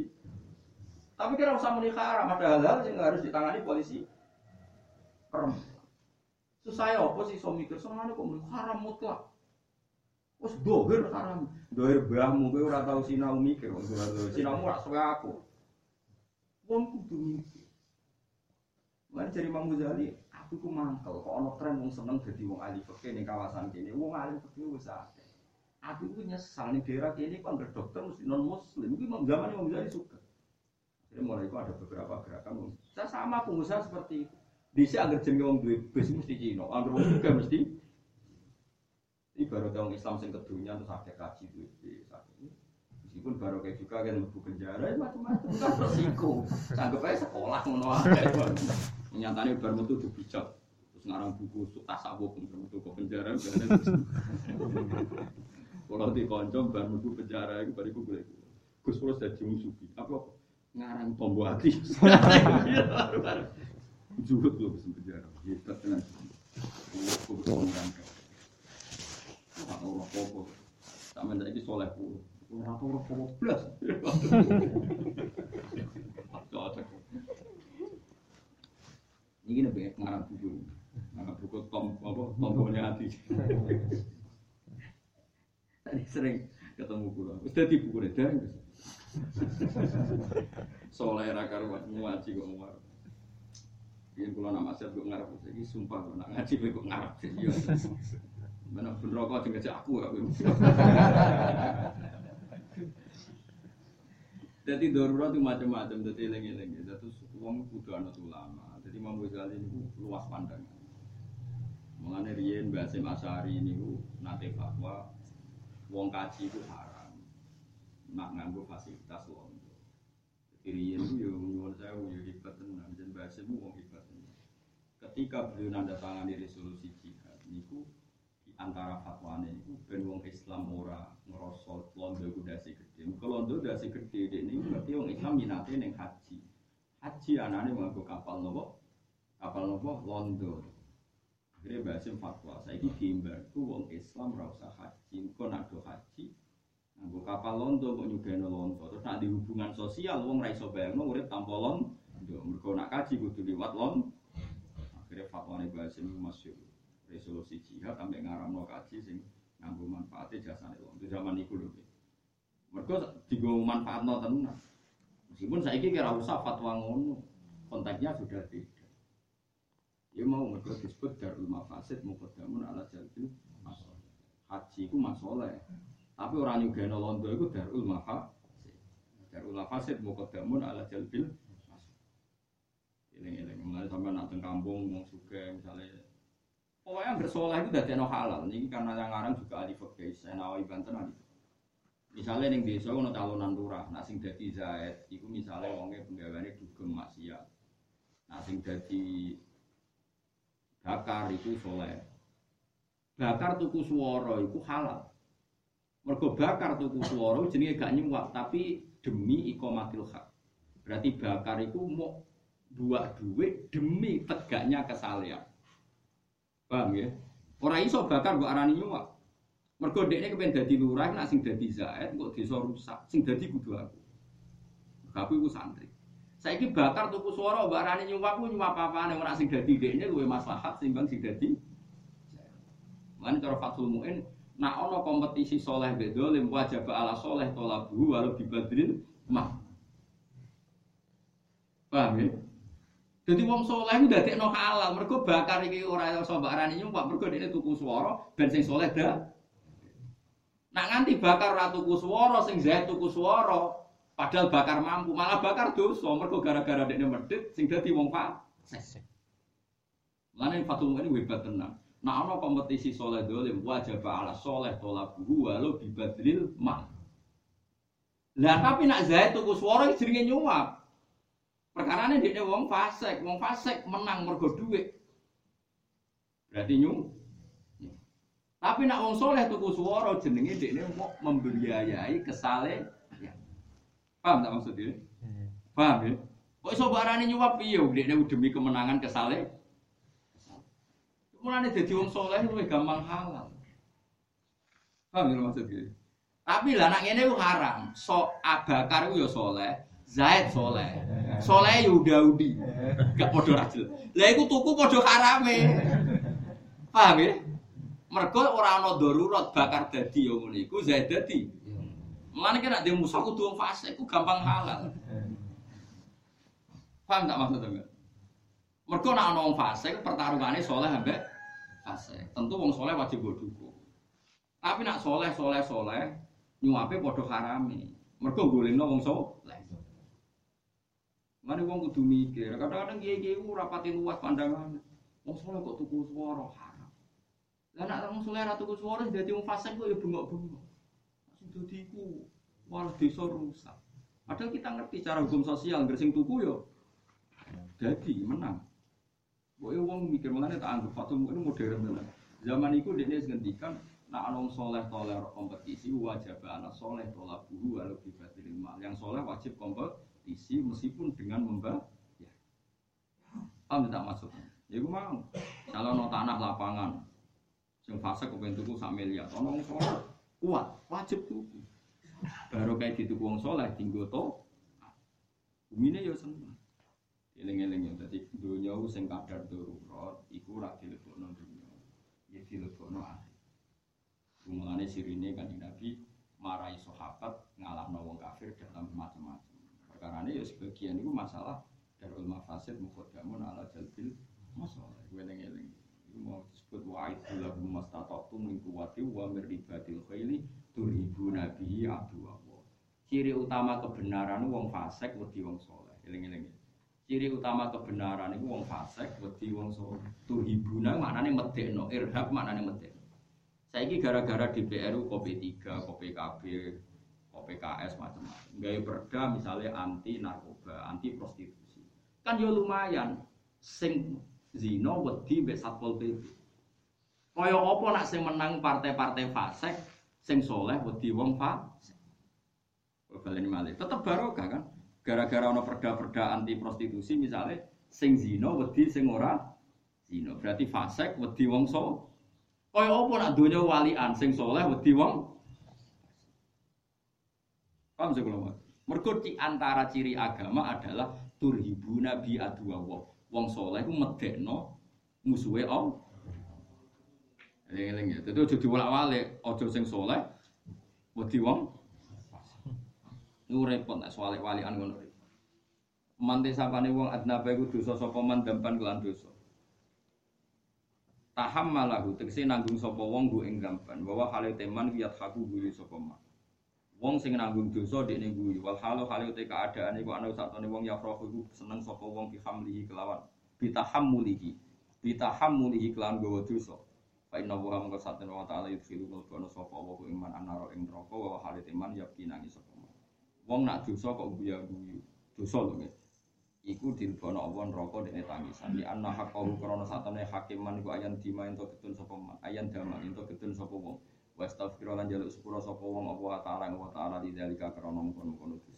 Tapi kira usah muni haram, ada hal-hal yang harus ditangani polisi. Perempuan. Susah ya apa sih so mikir senengane kok muni haram mutlak. Wes dohir haram. Dohir mbahmu kowe ora tau sinau mikir, wong ora tau sinau ora suwe aku. Wong kudu mikir. Mulai dari Imam Ghazali, aku ku mangkel kok ana tren wong seneng dadi wong ahli fikih ning kawasan kene. Wong ahli fikih wis akeh. Aku itu nyesal nih daerah ini kan dokter mesti non muslim. Itu memang zaman Imam Ghazali suka. Jadi mulai itu ada beberapa gerakan. Saya sama pengusaha seperti itu. Di sini agar jenenge wong duwe bis mesti Cina, agar wong juga mesti. Ini baru tahun Islam sing kedunya terus ada kaji duwe bis. Meskipun baru kayak juga kan lebu penjara ya macam-macam kan resiko. Sanggup aja sekolah ngono ae. Nyatane bar metu. Terus ngarang buku tasawuf untuk ke penjara. Kalau di konco bar metu penjara itu bariku gue. Gus terus jadi musuh. Apa ngarang tombol hati. Juhut loh bisa penjara. Hebat tenan. Ora apa-apa. Sampe saiki soleh puluh. Ora tau ora apa blas. Cocok. Ini nabi ngarang buku. Ngarang buku tom apa tombolnya hati. Sering ketemu kulo. Wis dadi buku dereng wis. Soleh ra karuan ngaji kok ngomong. Ini kalau nama saya kok ngarep, jadi sumpah kalau nak ngaji kok ngarep. Iya. Mana pun rokok tinggal ngajak aku aku. Jadi darurat itu macam-macam, jadi lengi-lengi. Jadi uang kudu anak ulama. Jadi Imam Ghazali ini luas pandangan. Mengenai Rien Basim Asari ini nate fatwa, wong kaji itu haram. Nak nganggo fasilitas londo. Jadi Rien itu yo nyuwun saya yo hebat tenan, dan Basim wong hebat tenan. Ketika beliau nanda tangani resolusi jihad, niku antara fatwane itu ben wong Islam ora ngrasa londo dasi gede. Kalau londo dasi gede dek niku berarti wong Islam minate ning haji. Haji anane nganggo kapal nopo? Kapal nopo? Londo. Akhirnya bahasim fatwa, saya ini diimbar ku wong Islam ora usah haji. Kau nak do haji, nganggo kapal londo kok nyugeno londo. Terus nak di hubungan sosial wong ra iso bayangno urip tanpa londo. Mergo nak kaji kudu liwat londo. Akhirnya fatwane bahasim masyhur resolusi jihad sampai ngaramno kaji sing nganggo manfaatnya jasane. Itu zaman iku lho. Mergo digo manfaatno tenan. Meskipun saiki kira usah fatwa ngono, konteksnya sudah beda. Ya mau mergo disebut darul mafasid muqaddamun ala jalbil masalah. Haji ku masalah. Tapi orang nyugeno londo iku darul mafasid. Darul mafasid muqaddamun ala jalbil. Ini-ini, mengenai sampai nak teng kampung, mau suka misalnya Pokoknya bersoleh itu dari halal. Ini karena yang ngarang juga ahli fikih. Saya nawai banten ahli. Misalnya yang desa ono calonan lurah, nah sing dadi zaid, iku misalnya wongnya penggawaannya dugem maksiat. Nah sing bakar itu soleh. Bakar tuku suara itu halal. Mergo bakar tuku suara jenenge gak nyuwak, tapi demi ikomatil hak. Berarti bakar itu mau buat duit demi tegaknya kesalahan. Paham ya? Orang iso bakar mbok arani nyuwak. Mergo dekne kepen dadi lurah nak sing dadi zaid kok desa rusak, sing dadi kudu aku. Aku iku santri. Saiki bakar tuku suara mbok arani nyuwak ku nyuwak apa-apane ora sing dadi dekne luwih maslahat timbang sing dadi Lan cara Fathul Muin nak ana kompetisi soleh mbek dolim wajib ala soleh tolabu walau bibadrin mah. Paham ya? Jadi wong soleh itu dadekno halal, mergo bakar iki ora iso mbak arani nyumpah, mergo dene tuku swara ben sing soleh dah. Nak nganti bakar ora tuku swara, sing zaid tuku swara, padahal bakar mampu, malah bakar dosa, mergo gara-gara dekne medhit sing dadi wong fasik. Lan Fatul ini hebat tenan. Nah ana kompetisi soleh dolim wajib ala soleh tolabuhu walau bibadlil mal. Lah tapi nak Zaid tuku swara jenenge nyuap. Perkarane dia wong fasik, wong fasik menang mergo dhuwit. Berarti nyuap. Tapi nak wong soleh tuku swara jenenge dekne mau membiayai kesale. Ya. Paham tak maksudnya? Paham ya? Kok iso barane nyuap piye dekne demi kemenangan kesale? Mulane dadi wong soleh luwih gampang halal. Paham ya maksudnya? Tapi lah nak ngene haram. So Abakar ku ya soleh, Zaid soleh. Soleh ya Daudi. Gak padha rajul. Lah iku tuku padha harame. Paham ya? Mergo ora ana darurat bakar dadi ya ngene iku Zaid dadi. Mulane kena dia musuh kudu wong fasik ku gampang halal. Paham tak maksudnya? Mergo nek ana wong fasik pertarungane soleh ambek fasik. Tentu wong soleh wajib dukung. Tapi nak soleh soleh soleh nyuape padha harame. Mergo golekno wong soleh. Mane wong kudu mikir. Kadang-kadang kiai-kiai ora pati luas pandangan. Wong soleh kok tuku swara haram. Lah nak wong soleh ra tuku swara dadi wong fasik kok ya bengok-bengok. Sing dadi iku malah desa rusak. Padahal kita ngerti cara hukum sosial, gersing tuku yo jadi menang. Pokoknya wong mikir mengenai tak anggap Fatum itu modern tenan. Zaman itu dia ngendikan nak anong soleh toler kompetisi wajib anak soleh tolak buru walau dibatil mal. Yang soleh wajib kompetisi meskipun dengan membah. Ya. Paham tak maksudnya? Ya gue mau. Kalau no tanah lapangan, yang fase kepengen tuku sak miliar, ono soleh kuat, wajib tuku. Baru kayak gitu wong soleh tinggal to, bumine ya seneng. Eling-eling ya, dadi dunya ku sing kadar darurat iku ora dilebokno dunya. Ya dilebokno akhir. Mulane sirine kan Nabi marahi sahabat ngalahno wong kafir dalam macam-macam. Perkarane ya sebagian itu masalah darul mafasid muqaddamun ala jalbil masalah. Eling-eling. Mau disebut wa'id lahum mastatatum min quwwati wa min ribatil khaili turhibu nabihi abdu Allah. Ciri utama kebenaran wong fasik wedi wong soleh. Eling-eling. Ciri utama kebenaran itu wong fasik wedi wong soleh. Turhibuna maknane medekno, irhab maknane medekno. Saiki gara-gara DPR kopi 3, kopi KB, kopi KS macam-macam. Gaya perda misalnya anti narkoba, anti prostitusi. Kan yo lumayan sing zina wedi mbek Satpol PP. Kaya apa nak sing menang partai-partai fasik sing soleh wedi wong fasik. Baleni malih. Tetep barokah kan? Gara-gara ana perda-perda anti prostitusi misalnya sing zina wedi sing ora zina. Berarti fasik wedi wong soleh. Kaya apa nak donya walian sing soleh wedi wong Paham sih kalau antara ciri agama adalah turhibu nabi Allah. Wong soleh ku medekno musuhe Allah. Eling-eling ya. Dadi aja diwolak-walik, aja sing soleh wedi wong Niku repot nek soal walian ngono. Mante sapane wong adnaba iku dosa sapa man dampan kelan dosa. Tahammalahu tegese nanggung sapa wong go ing gampan bahwa hale teman wiyat haku guyu sapa man. Wong sing nanggung dosa dekne guyu wal halu hale te keadaan iku ana satone wong ya roh iku seneng sapa wong bi hamlihi kelawan bitahammulihi bitahammulihi kelan gawa dosa. Fa inna wa mongko satene wa ta'ala yudkhilu mulkono sapa wa iman anaro ing neraka wa hale teman yakti nangis sapa Wong nak dosa kok guyu-guyu. Dosa lho nggih. Iku dilebono Allah neraka dene tangisan. Di anna haqqahu krana satane hakiman iku ayan dima ento getun sapa. Ayan dama ento getun sapa wong. Wa astaghfirullah lan jaluk sepura sapa wong apa taala wa taala di dalika krana mungkon-mungkon dosa.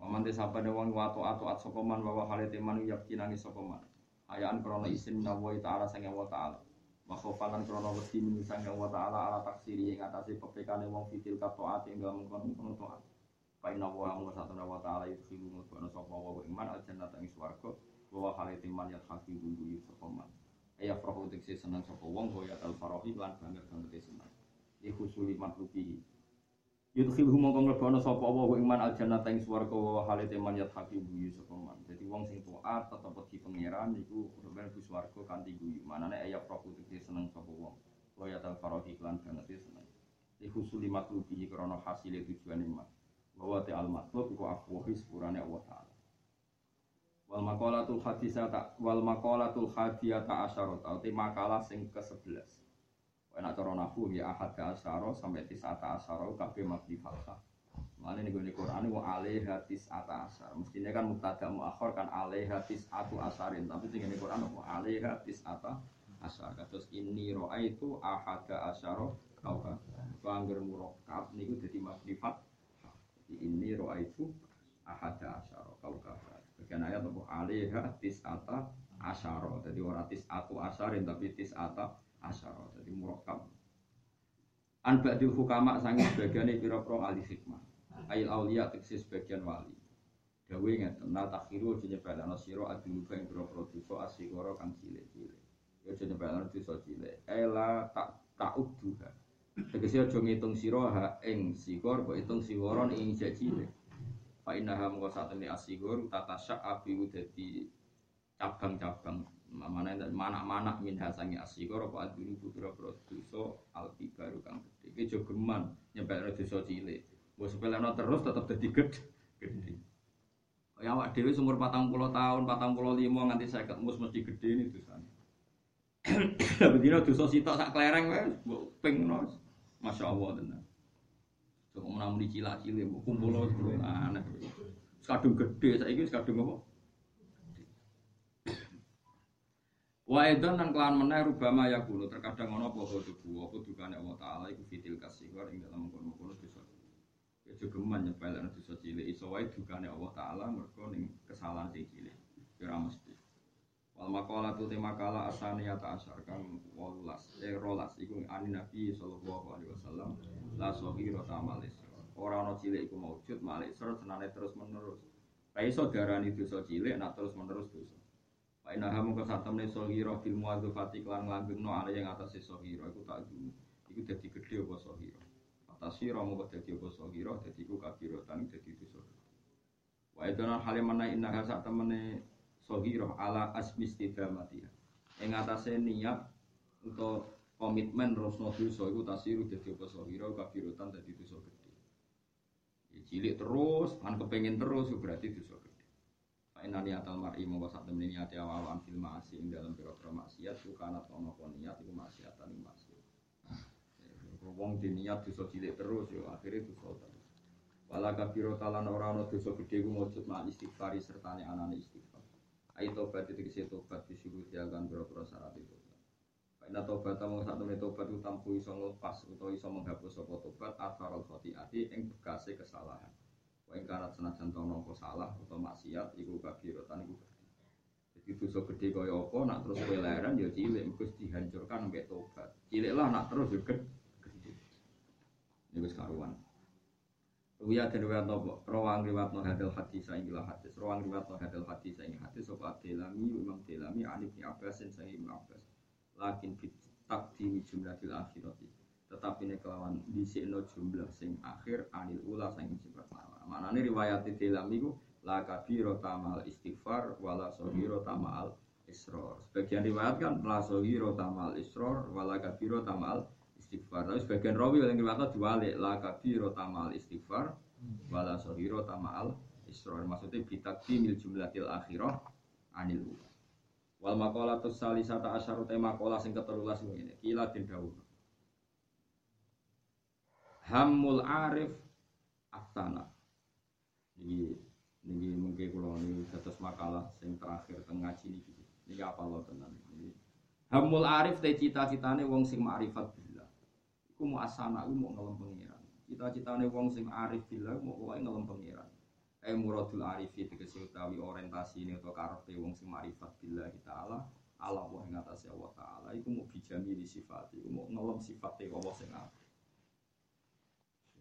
Wa man desapane wong wa taat sapa man wa halite man yakinani sapa man. Ayaan krana isin nawa taala sang wa taala. Wa khofalan krana wedi sang wa taala ala taksiri ing atase pepekane wong fitil katoat ing dalam mungkon-mungkon taat. Fa inna wa amru satana wa ta'ala yudkhilu mutbana sapa wa iman al jannata ing swarga wa khaliti man yat haki buyu sapa man. Aya farahu tekse seneng sapa wong wa al lan banget banget seneng. Iku suli matlubihi. Yudkhilu mongko mlebana sapa wa iman al jannata ing swarga wa khaliti man yat haki buyu sapa man. Dadi wong sing taat tetep wedi pangeran iku mlebu swarga kanthi guyu. Manane aya farahu tekse seneng sapa wong. Wa ya al farahi lan banget seneng. Iku suli matlubihi krana hasile tujuane man bahwa te al matlub iku afwahi sepurane Allah taala. Wa Wal maqalatul hadisata wal maqalatul hadiyata asyarata uti makalah sing ke-11. Wa nek cara nahwu ya ahad ka asyara sampai tisata asyara kabeh mabni fathah. Mane ning gone Quran wa alaiha tisata asyar. Mestine kan mubtada muakhir kan alaiha tisatu asyarin, tapi sing ngene Quran wa alaiha tisata asyar. Kados inni raaitu ahada asyara kauka. Bangger murakkab niku dadi mabni fathah. Ini raaitu ahada asyara kauka. Bagian ayat apa? Alaiha tis'ata asyara. Jadi ora tis'atu asyarin tapi tis'ata asyara. Jadi murakkab. An ba'dil hukama sangi sebagian pira-pira ahli hikmah. Ail aulia teksis sebagian wali. Dawe ngeten na takhiru aja nyebelana sira aduluba ing pira-pira dosa asigara kang cilik-cilik. Ya aja nyebelana dosa cilik. Ela tak ta'udduha. Tegese aja ngitung sira ha ing sigor mbok hitung sigoron ing cilik. Pak Inaha mengko saat ini asigur tata syak api dadi cabang-cabang mana mana-mana min hasangi asigur apa adunu putra dosa alti baru kang gede. Iki nyebel dosa cilik. Mbok sepeleno terus tetep dadi gede. Gede. Ya awak dhewe umur 40 tahun, 45 nganti 50 mus mesti gede ini dosane. Bedino dosa sitok sak klereng wae mbok pingno. Masya Allah tenan. Cuma menamun di cila-cili, kumpul aneh. Sekadung gede, saya ini sekadung apa? Wa edan dan kelahan meneh rubama ya kuno terkadang ono apa dubu apa dukane Allah taala iku fitil kasih war ing dalam kono-kono dosa. Ya jogeman nyepel ana dosa cilik iso wae dukane Allah taala mergo ning kesalahan sing cilik. Ya mesti. Wal maqala tu tema kala asani ya ta'asyar kang 18 eh rolas iku ani Nabi sallallahu alaihi wasallam la sohiro tamalis. Ora ana cilik iku maujud malik ser senane terus menerus. Ra iso darani dosa cilik nak terus menerus dosa. Wa inna hamu kasatamne sohiro fil muadzafati lan langgengno ale yang atas sohiro iku tak dulu. Iku dadi gedhe apa sohiro. Atas sira mung dadi apa sohiro dadi iku kabirotan dadi dosa. Wa idana halimana inna hasa temene sohiro ala asmi istidamatiha. Ing atase niat untuk komitmen rosno dosa iku tasiru dadi apa sohiro kabirotan dadi dosa gede. Ya, cilik terus, kan kepengen terus berarti dosa gede. Inna niatal mar'i mongko sak temene niate awalan fil ma'asi ing dalam pira-pira maksiat ku kana ono apa niat iku maksiatan ing maksiat. Wong di niat dosa cilik terus ya akhirnya dosa terus. Wala kabiro talan ora ana dosa gedhe ku mujud ma istighfari sertane anane istighfar. Ai tobat itu kisi tobat disuruh diagan pira-pira syarat itu. Karena tobat tamu sak temene tobat itu tampu iso nglepas utawa iso menghapus apa tobat atharul khotiati ing bekase kesalahan. Wa ing karat senajan to nopo salah utawa maksiat iku kabirotan iku gede. Jadi dosa gede kaya apa nak terus kowe leren ya cilik mesti dihancurkan mbek tobat. Cilik lah nak terus ya gede. Ini wis karuan. Ruya dan riwayat nopo rawang riwayat no hadil hadis saing gila hadis rawang riwayat no hadil hadis saing hadis sopa delami imam delami anib ni abbas dan saing ibn abbas lakin takdimi jumlatil akhirati tetapi ini kelawan disikno jumlah sing akhir anil ula saing sifat mana mana ini riwayat delami ku la kabiro tamal istighfar wala sohiro tamal isror sebagian riwayat kan la sohiro tamal isror wala kabiro tamal istighfar. Tapi sebagian rawi yang riwayat diwalik la kabiro tamal istighfar wala sohiro tamal isror. Maksudnya bitakdimil jumlatil akhirah anil ula. Wal maqalatus salisata asyaru tema maqalah sing ketelulas ngene. Kila den dawuh. Hammul arif asana. Iki niki mungkin kula niki dados makalah sing terakhir teng ngaji niki. Niki apa lo tenan niki. Hammul arif te cita-citane wong sing ma'rifat billah. Iku mau asana iku mau ngelem pengiran. Cita-citane wong sing arif billah mau pokoke ngelem pengiran. Eh muradul arifi tegese utawi orientasi ini atau karepe wong sing ma'rifat billah taala Allah wa ing atase Allah taala iku mau bijami sifat iku mau ngelem sifate Allah sing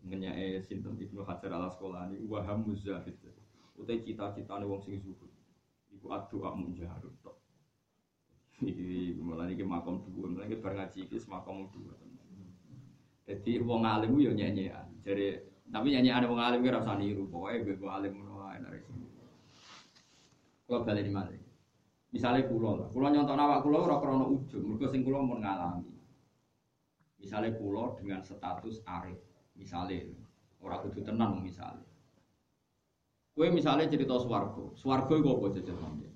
apik. Ngenyae sinten Ibnu Hajar al Asqalani wa hamuz zahid. Utai cita-citane wong sing zuhud. Iku addu'a munjaharut tok. Iki malah iki makom dhuwur, malah iki bar ngaji iki makom dhuwur. Jadi wong alim yo nyanyian. Jadi tapi nyanyian wong alim ora usah niru, pokoke gue alim ngono dari sini. Kalau balik di mana? Misalnya kulo lah, kulo nyontok awak kulo ora krono ujung, mergo sing kulo mau ngalami. Misalnya kulo dengan status arif, misalnya orang kudu tenang misalnya. Kue misalnya cerita swargo, swargo itu apa jajal sampe?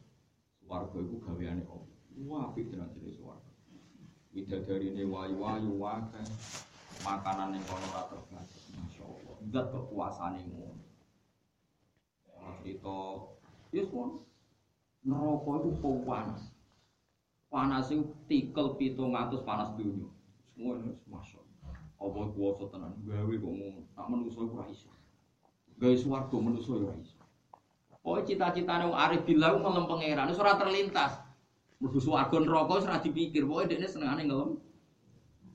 Swargo itu gaweane apa? Wah, apik tenan cerita swargo. Widadari ini wayu-wayu wakai, makanan yang kono rata terbatas, masya Allah. Zat kekuasaan yang ngono. Cerita, ya semua neraka itu panas. Panas itu tikel pitung atus panas dunia. Semua ini masya Allah kuasa tenan, gawe kok ngono. Tak menusuk itu iso. Gawe swarga ya ora iso. Pokoke cita-citane wong arif billah ku ngelem pangeran, ora terlintas. Mlebu swarga neraka ora dipikir, pokoke dekne senengane ngelem.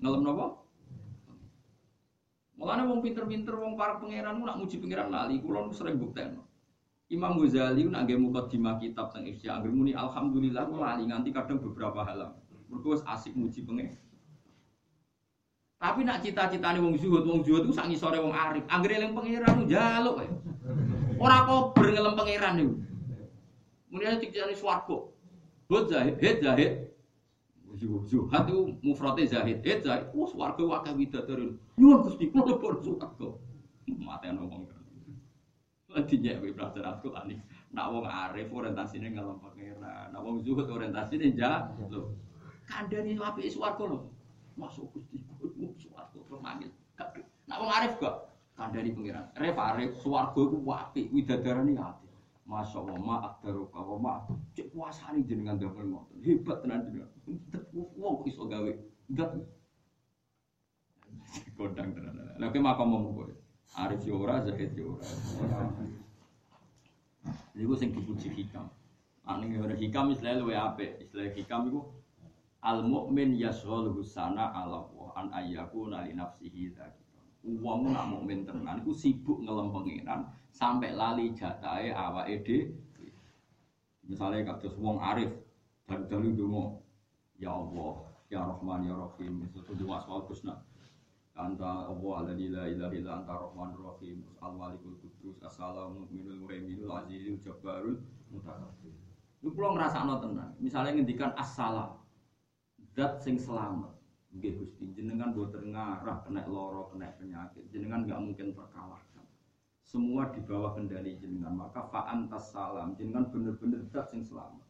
Ngelem napa? Mulane wong pinter-pinter wong para pangeran nak muji pangeran lali, kula sering buktekno. Imam Ghazali nak nggih mukadimah kitab teng Ihya, anggere muni alhamdulillah kula lali nganti kadang beberapa halaman. Mergo asik muji pangeran. Tapi nak cita-citane wong zuhud, wong zuhud itu sak ngisore wong arif. Anggere eling pangeran njaluk ae. Ora kober ngelem pangeran niku. Mulane dikjane swarga. Hud zahid, hid zahid. Zuhad itu mufrate zahid, hid zahid. Oh swarga wakah widadari. Nyuwun Gusti kula lebur swarga. Mateno wong. Lagi nyewe pelajaran Al-Qur'an iki. Nak wong arif orientasine ngelem pangeran. Nak wong zuhud orientasine njaluk. Kandhane apike swarga lho. Masuk Gusti kudu swarga kemanggil. Nak wong arif kok kandhani pangeran. Arif arif swarga iku apik widadarane ati. Masya Allah, ma akdaru ma cek puasane jenengan damel ngoten. Hebat tenan jenengan. Wong iso gawe. Enggak. Kodang tenan. Lah ke makam mau kowe. Arif yo ora, Zahid yo ora. Iku sing dipuji hikam. Ane ora hikam istilah luwe. Istilah hikam iku al mukmin yashghaluhu sana ala wa an ayyaku li nafsihi dzakira. Wong nak mukmin tenan iku sibuk ngelem pengiran sampai lali jatahe awake dhewe. Misalnya kados wong arif dari dalu donga ya Allah ya Rahman ya Rahim itu dua asmaul husna Anta Allah alladzi la ilaha illa anta Rahmanur Rahim al malikul qudus assalamu mu'minul muhaiminul azizul jabbarul mutakabbir. Lu kula ngrasakno tenan. Misalnya ngendikan assalam zat sing selamat. Nggih Gusti, jenengan boten ngarah kena loro, kena penyakit. Jenengan nggak mungkin terkalahkan. Semua di bawah kendali jenengan. Maka fa'antas salam. Jenengan bener-bener zat sing selamat.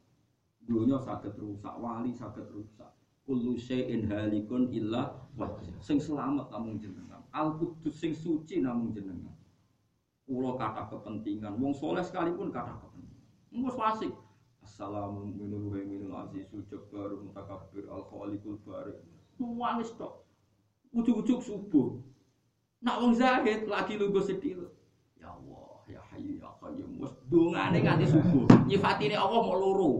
Dunia sakit rusak, wali sakit rusak. Kullu syai'in halikun illa wajah. Sing selamat namun jenengan. Al Qudus sing suci namun jenengan. Pulau kata kepentingan. Wong soleh sekalipun kata kepentingan. Wong fasik. Assalamu minul wa minul azizul jabbar mutakabbir al khaliqul barik. Nangis tok. Ujuk-ujuk subuh. Nak wong zahid lagi lu sedih. Ya Allah, ya Hayyu ya Qayyum. Wes dongane nganti subuh. Nyifatine Allah mau loro.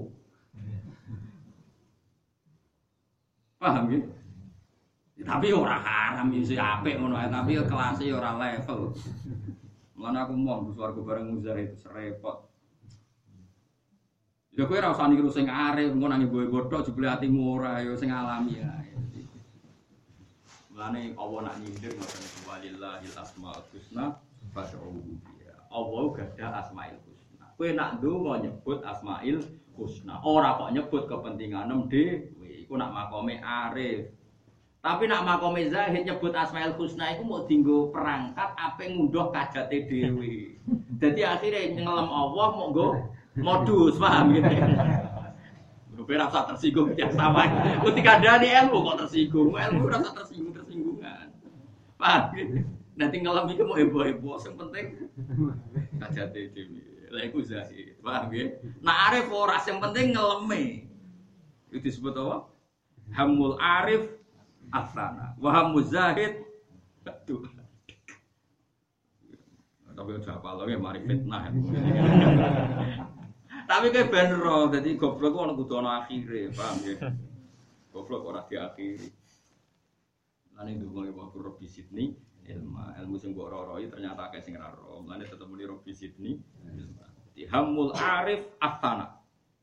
Paham ya? Ya, tapi ora haram ya sih apik ngono tapi kelasnya ya ora level. Mulane aku mau swarga bareng muzahid serepot. Ya kowe ora usah niru sing arep, engko nang ibu bodoh jebule atimu ora ya sing alami ya. Mulane Allah nak nyindir ngoten walillahil asmaul husna fad'uhu biha. Allah gada asmaul husna. Kowe nak ndonga nyebut asmaul husna. Ora kok nyebut kepentinganem dhewe. Iku nak makome arif. Tapi nak makome zahid nyebut asmaul husna iku mau dinggo perangkat ape ngunduh kajate dhewe. Dadi akhirnya ngelem Allah mau nggo modus paham gitu Gue rasa tersinggung ya sama. Ketika ada ilmu kok tersinggung, ilmu rasa tersinggung tersinggungan. Paham gitu. Nanti ngalami mau heboh-heboh, yang penting kajat dewi. Lah iku zahid, paham ya? Nah arif ora yang penting ngeleme. Itu disebut apa? Hamul arif asana. Wa hamul zahid Aduh. Tapi udah apa lagi mari fitnah. Tapi kayak benro, jadi goblok orang kudu ana akhire, paham ya? Goblok ora diakhiri. Lan itu ngene waktu Robi Sydney, ilmu ilmu sing mbok roroi ternyata kayak sing ra ro. Lan tetep muni Robi Sydney. Dihamul arif atana.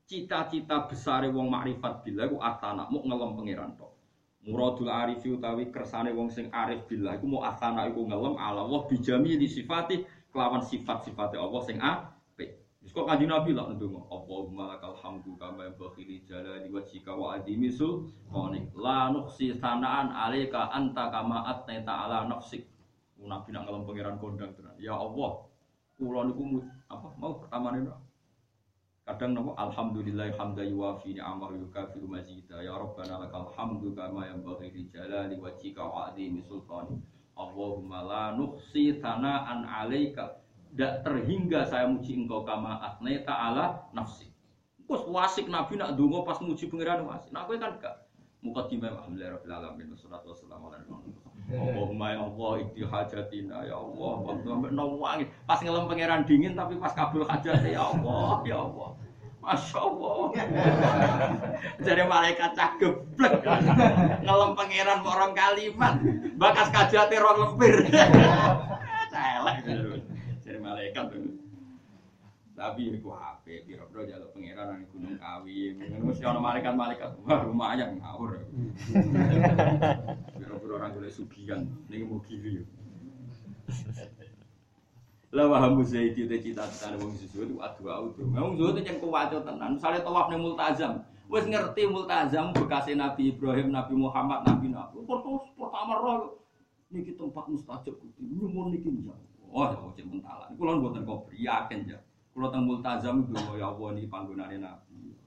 Cita-cita besar wong makrifat bila iku atana, mau ngelem pangeran tok. Muradul arif utawi kersane wong sing arif bila iku mau atana iku ngelem ala Allah bijami di sifati kelawan sifat-sifate Allah sing apik. Wis kok kanjeng Nabi lah ndonga, Allahumma lakal hamdu kama yanbaghi jalali wajhika wa azimi sultanik. La nuqsi sanaan alaika anta kama atnaita ala nafsik. Nabi nak ngelem pangeran kondang tenan. Ya Allah, Kulo niku apa mau pertama nih kadang nopo alhamdulillah hamda yuwafi ni'amahu yukafiru mazida ya rabbana lakal hamdu kama yanbaghi li jalali wajhika wa azimi sultani Allahumma la nuhsi thana'an 'alaika tidak terhingga saya muji engkau kama asnaita ala nafsi Terus wasik Nabi nak dungo pas muji pangeran wasik. Nah, aku kan gak mukadimah alhamdulillah rabbil alamin wassalatu wassalamu ala rasulillah. Allahumma ya Allah ikti hajatina ya Allah. Waktu sampai nawangi pas ngelem pangeran dingin tapi pas kabul hajat ya Allah ya Allah. Masya Allah. Jadi malaikat cah geblek. Ngelem pangeran orang kalimat. Bakas kajate rong lempir. Celek. Malaikat. Tapi iku HP, piro-piro jaluk pangeran nang Gunung Kawi. Mesti ana malaikat-malaikat. Wah, lumayan ngawur. Piro-piro orang golek sugihan ning mau gili. Lah waham zaidi te cita-citane wong susu itu adu auto. Wong susu itu yang kuwaco tenan. Misale tawaf ning multazam, wis ngerti multazam bekasé Nabi Ibrahim, Nabi Muhammad, Nabi Nabi. Pertama roh niki tempat mustajab kuti. Nyumun niki njang. Ya cek mentalan. Kula mboten kobri yakin ya. Kula teng multazam iku ya Allah niki panggonane Nabi.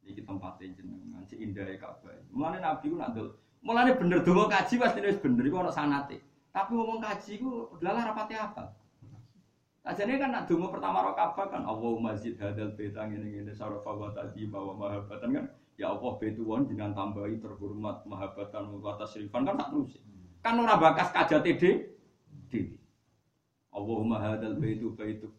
Niki tempatnya jenengan, cek indah Ka'bah. Mulane Nabi ku nak. Mulane bener donga kaji pasti wis bener iku ana sanate. Tapi ngomong kaji ku dalah rapati apa? Ajane kan nak pertama rakaat kan Allahumma zid hadal baita ngene ngene sarafa wa tadima wa mahabbatan kan ya Allah baitu won dengan tambahi terhormat mahabbatan wa tasrifan kan tak terus. Kan ora bakas kajate de dewi. Allahumma hadal baitu baitu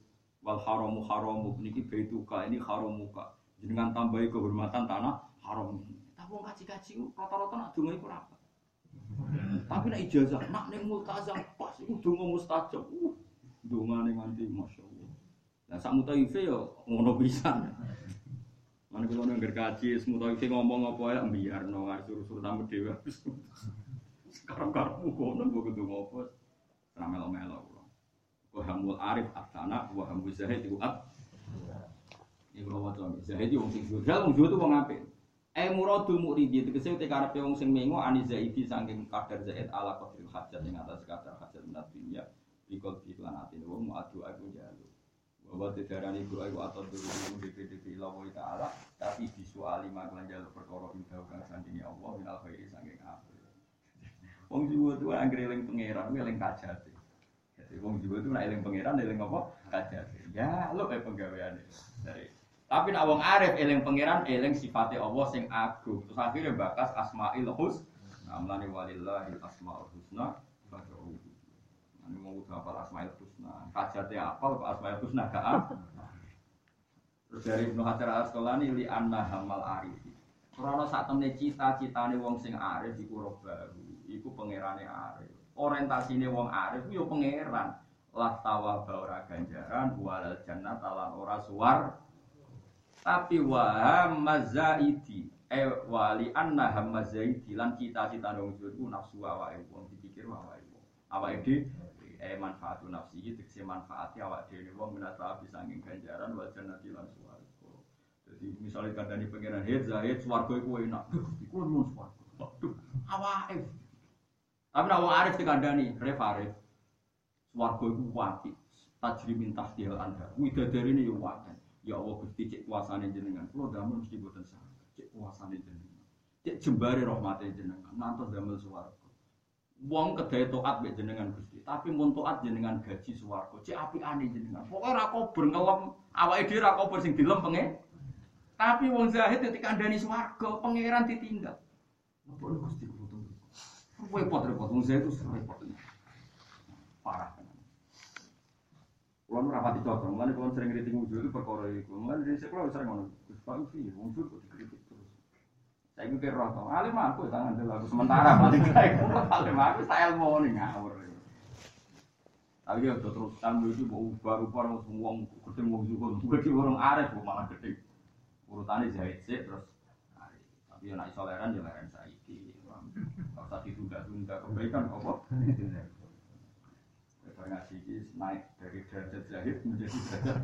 wal haramu haramu niki baituka ini haramuka dengan tambahi kehormatan tanah haram. Tapi wong kaji-kaji rata-rata nak donga iku apa. Tapi nak ijazah nak ning multazam pas iku donga mustajab. Uh, dongane nganti masyaallah. Lah sak mutaife yo ngono pisan. Mana kalau nengger kaji, semua tahu ngomong apa ya, biar no nggak suruh suruh tamu dewa. Sekarang karmu kono gue kudu ngopo, ramelo melo kulo. Wahamul arif atana, wahamul zahid itu at. Ini kalau wajah zahid itu wong sing wong jual itu wong apik. Eh muradul muridi tegese te karepe wong sing mengo ani zaidi saking kadar zaid ala qadril hajat ing atas kadar hajat minat dunya. Ikut iklan atine wong adu aku jalu. bahwa didarani guru ayu atau dulu DPDP Allah Ta'ala tapi disuali maklan jalur perkara indah kang sandingi Allah minal khairi saking apik wong jiwa itu anggere eling pangeran eling kajate jadi wong jiwa itu nek eling pangeran eling apa? Kajate ya lo kayak penggaweane dari tapi nak wong arif eling pangeran eling sifatnya Allah sing agung. Terus akhirnya bakas asmaul husna. Amlani walillahil asmaul husna fad'uhu. Ini mau udah hafal Asmaul Husna. Kajatnya apal kok Asmaul Husna? Gak apa. Terus dari Ibnu Hajar al Asqalani li anna hamal arif. Karena saat temen cita-citane wong sing arif iku roh baru, iku pangerane arif. Orientasine wong arif yo pangeran. Lah tawa ora ganjaran walal jannah talan ora suar. Tapi wa mazaidi eh wali anna hamazaidi lan cita-citane wong iku nafsu awake wong dipikir awake wong. Awake eh manfaatu nafsi iki tegese manfaati awak dhewe wong minasa bisa nging ganjaran wa jannati swarga. Jadi misalnya kandani pengiran hit zahid swarga iku enak. Iku nyuwun swarga. Waduh, awake. Tapi nek wong arif dikandani, ref arif. Swarga iku wati. Tajri min tahtihal anda. Widadarine yo waten. Ya Allah Gusti cek kuasane jenengan. Kulo damel mesti boten saged. Cek kuasane jenengan. Cek jembare rahmate jenengan. Nantos damel swarga. Wong kedai toat mbek jenengan Gusti, tapi mun toat jenengan gaji swarga. Cek apikane jenengan. Pokoke ra kober ngelem, awake dhewe ra kober sing dilem pengen. Tapi wong zahid ketika andani swarga, pangeran ditinggal. Apa Gusti kulo tunggu. Repot repot wong zahid itu repot. Parah kan. Kulo nu rapati cocok, mulane kulo sering kritik wujud itu perkara iku. Mulane dari sekolah sering ngono. Gus Pak Ufi, wujud kok dikritik terus. Saya itu kira roh, alim aku tangan dulu aku sementara paling baik. Alim aku saya ilmu nih ngawur. Tapi ya terus tamu itu mau ubah-ubah semua ketemu wong juga, gue di orang arif malah gede. Urutannya jahit sih terus arif. Tapi ya nak isoleran ya leren saiki. Usah ditunda-tunda kebaikan apa? Kita ngaji ini naik dari derajat jahit menjadi derajat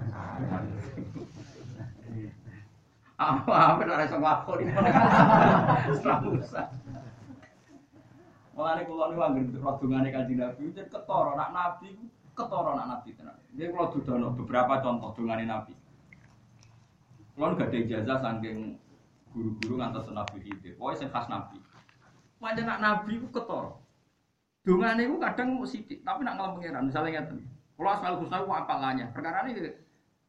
apa apa ora iso nglakoni. Ora usah. Mulane kula niku anggere rodongane Kanjeng Nabi jen ketara nak nabi ketara anak nabi tenan. Dia kalau dudono beberapa contoh dongane nabi. Kalau gak ada ijazah saking guru-guru ngantos nabi Khidir. Pokoknya sing khas nabi. Macam nak nabi ku ketara. Dongane ku kadang mau sidik, tapi nak ngalem pangeran. Misalnya ngeten. Kalau asal husna ku apalanya. Perkara ini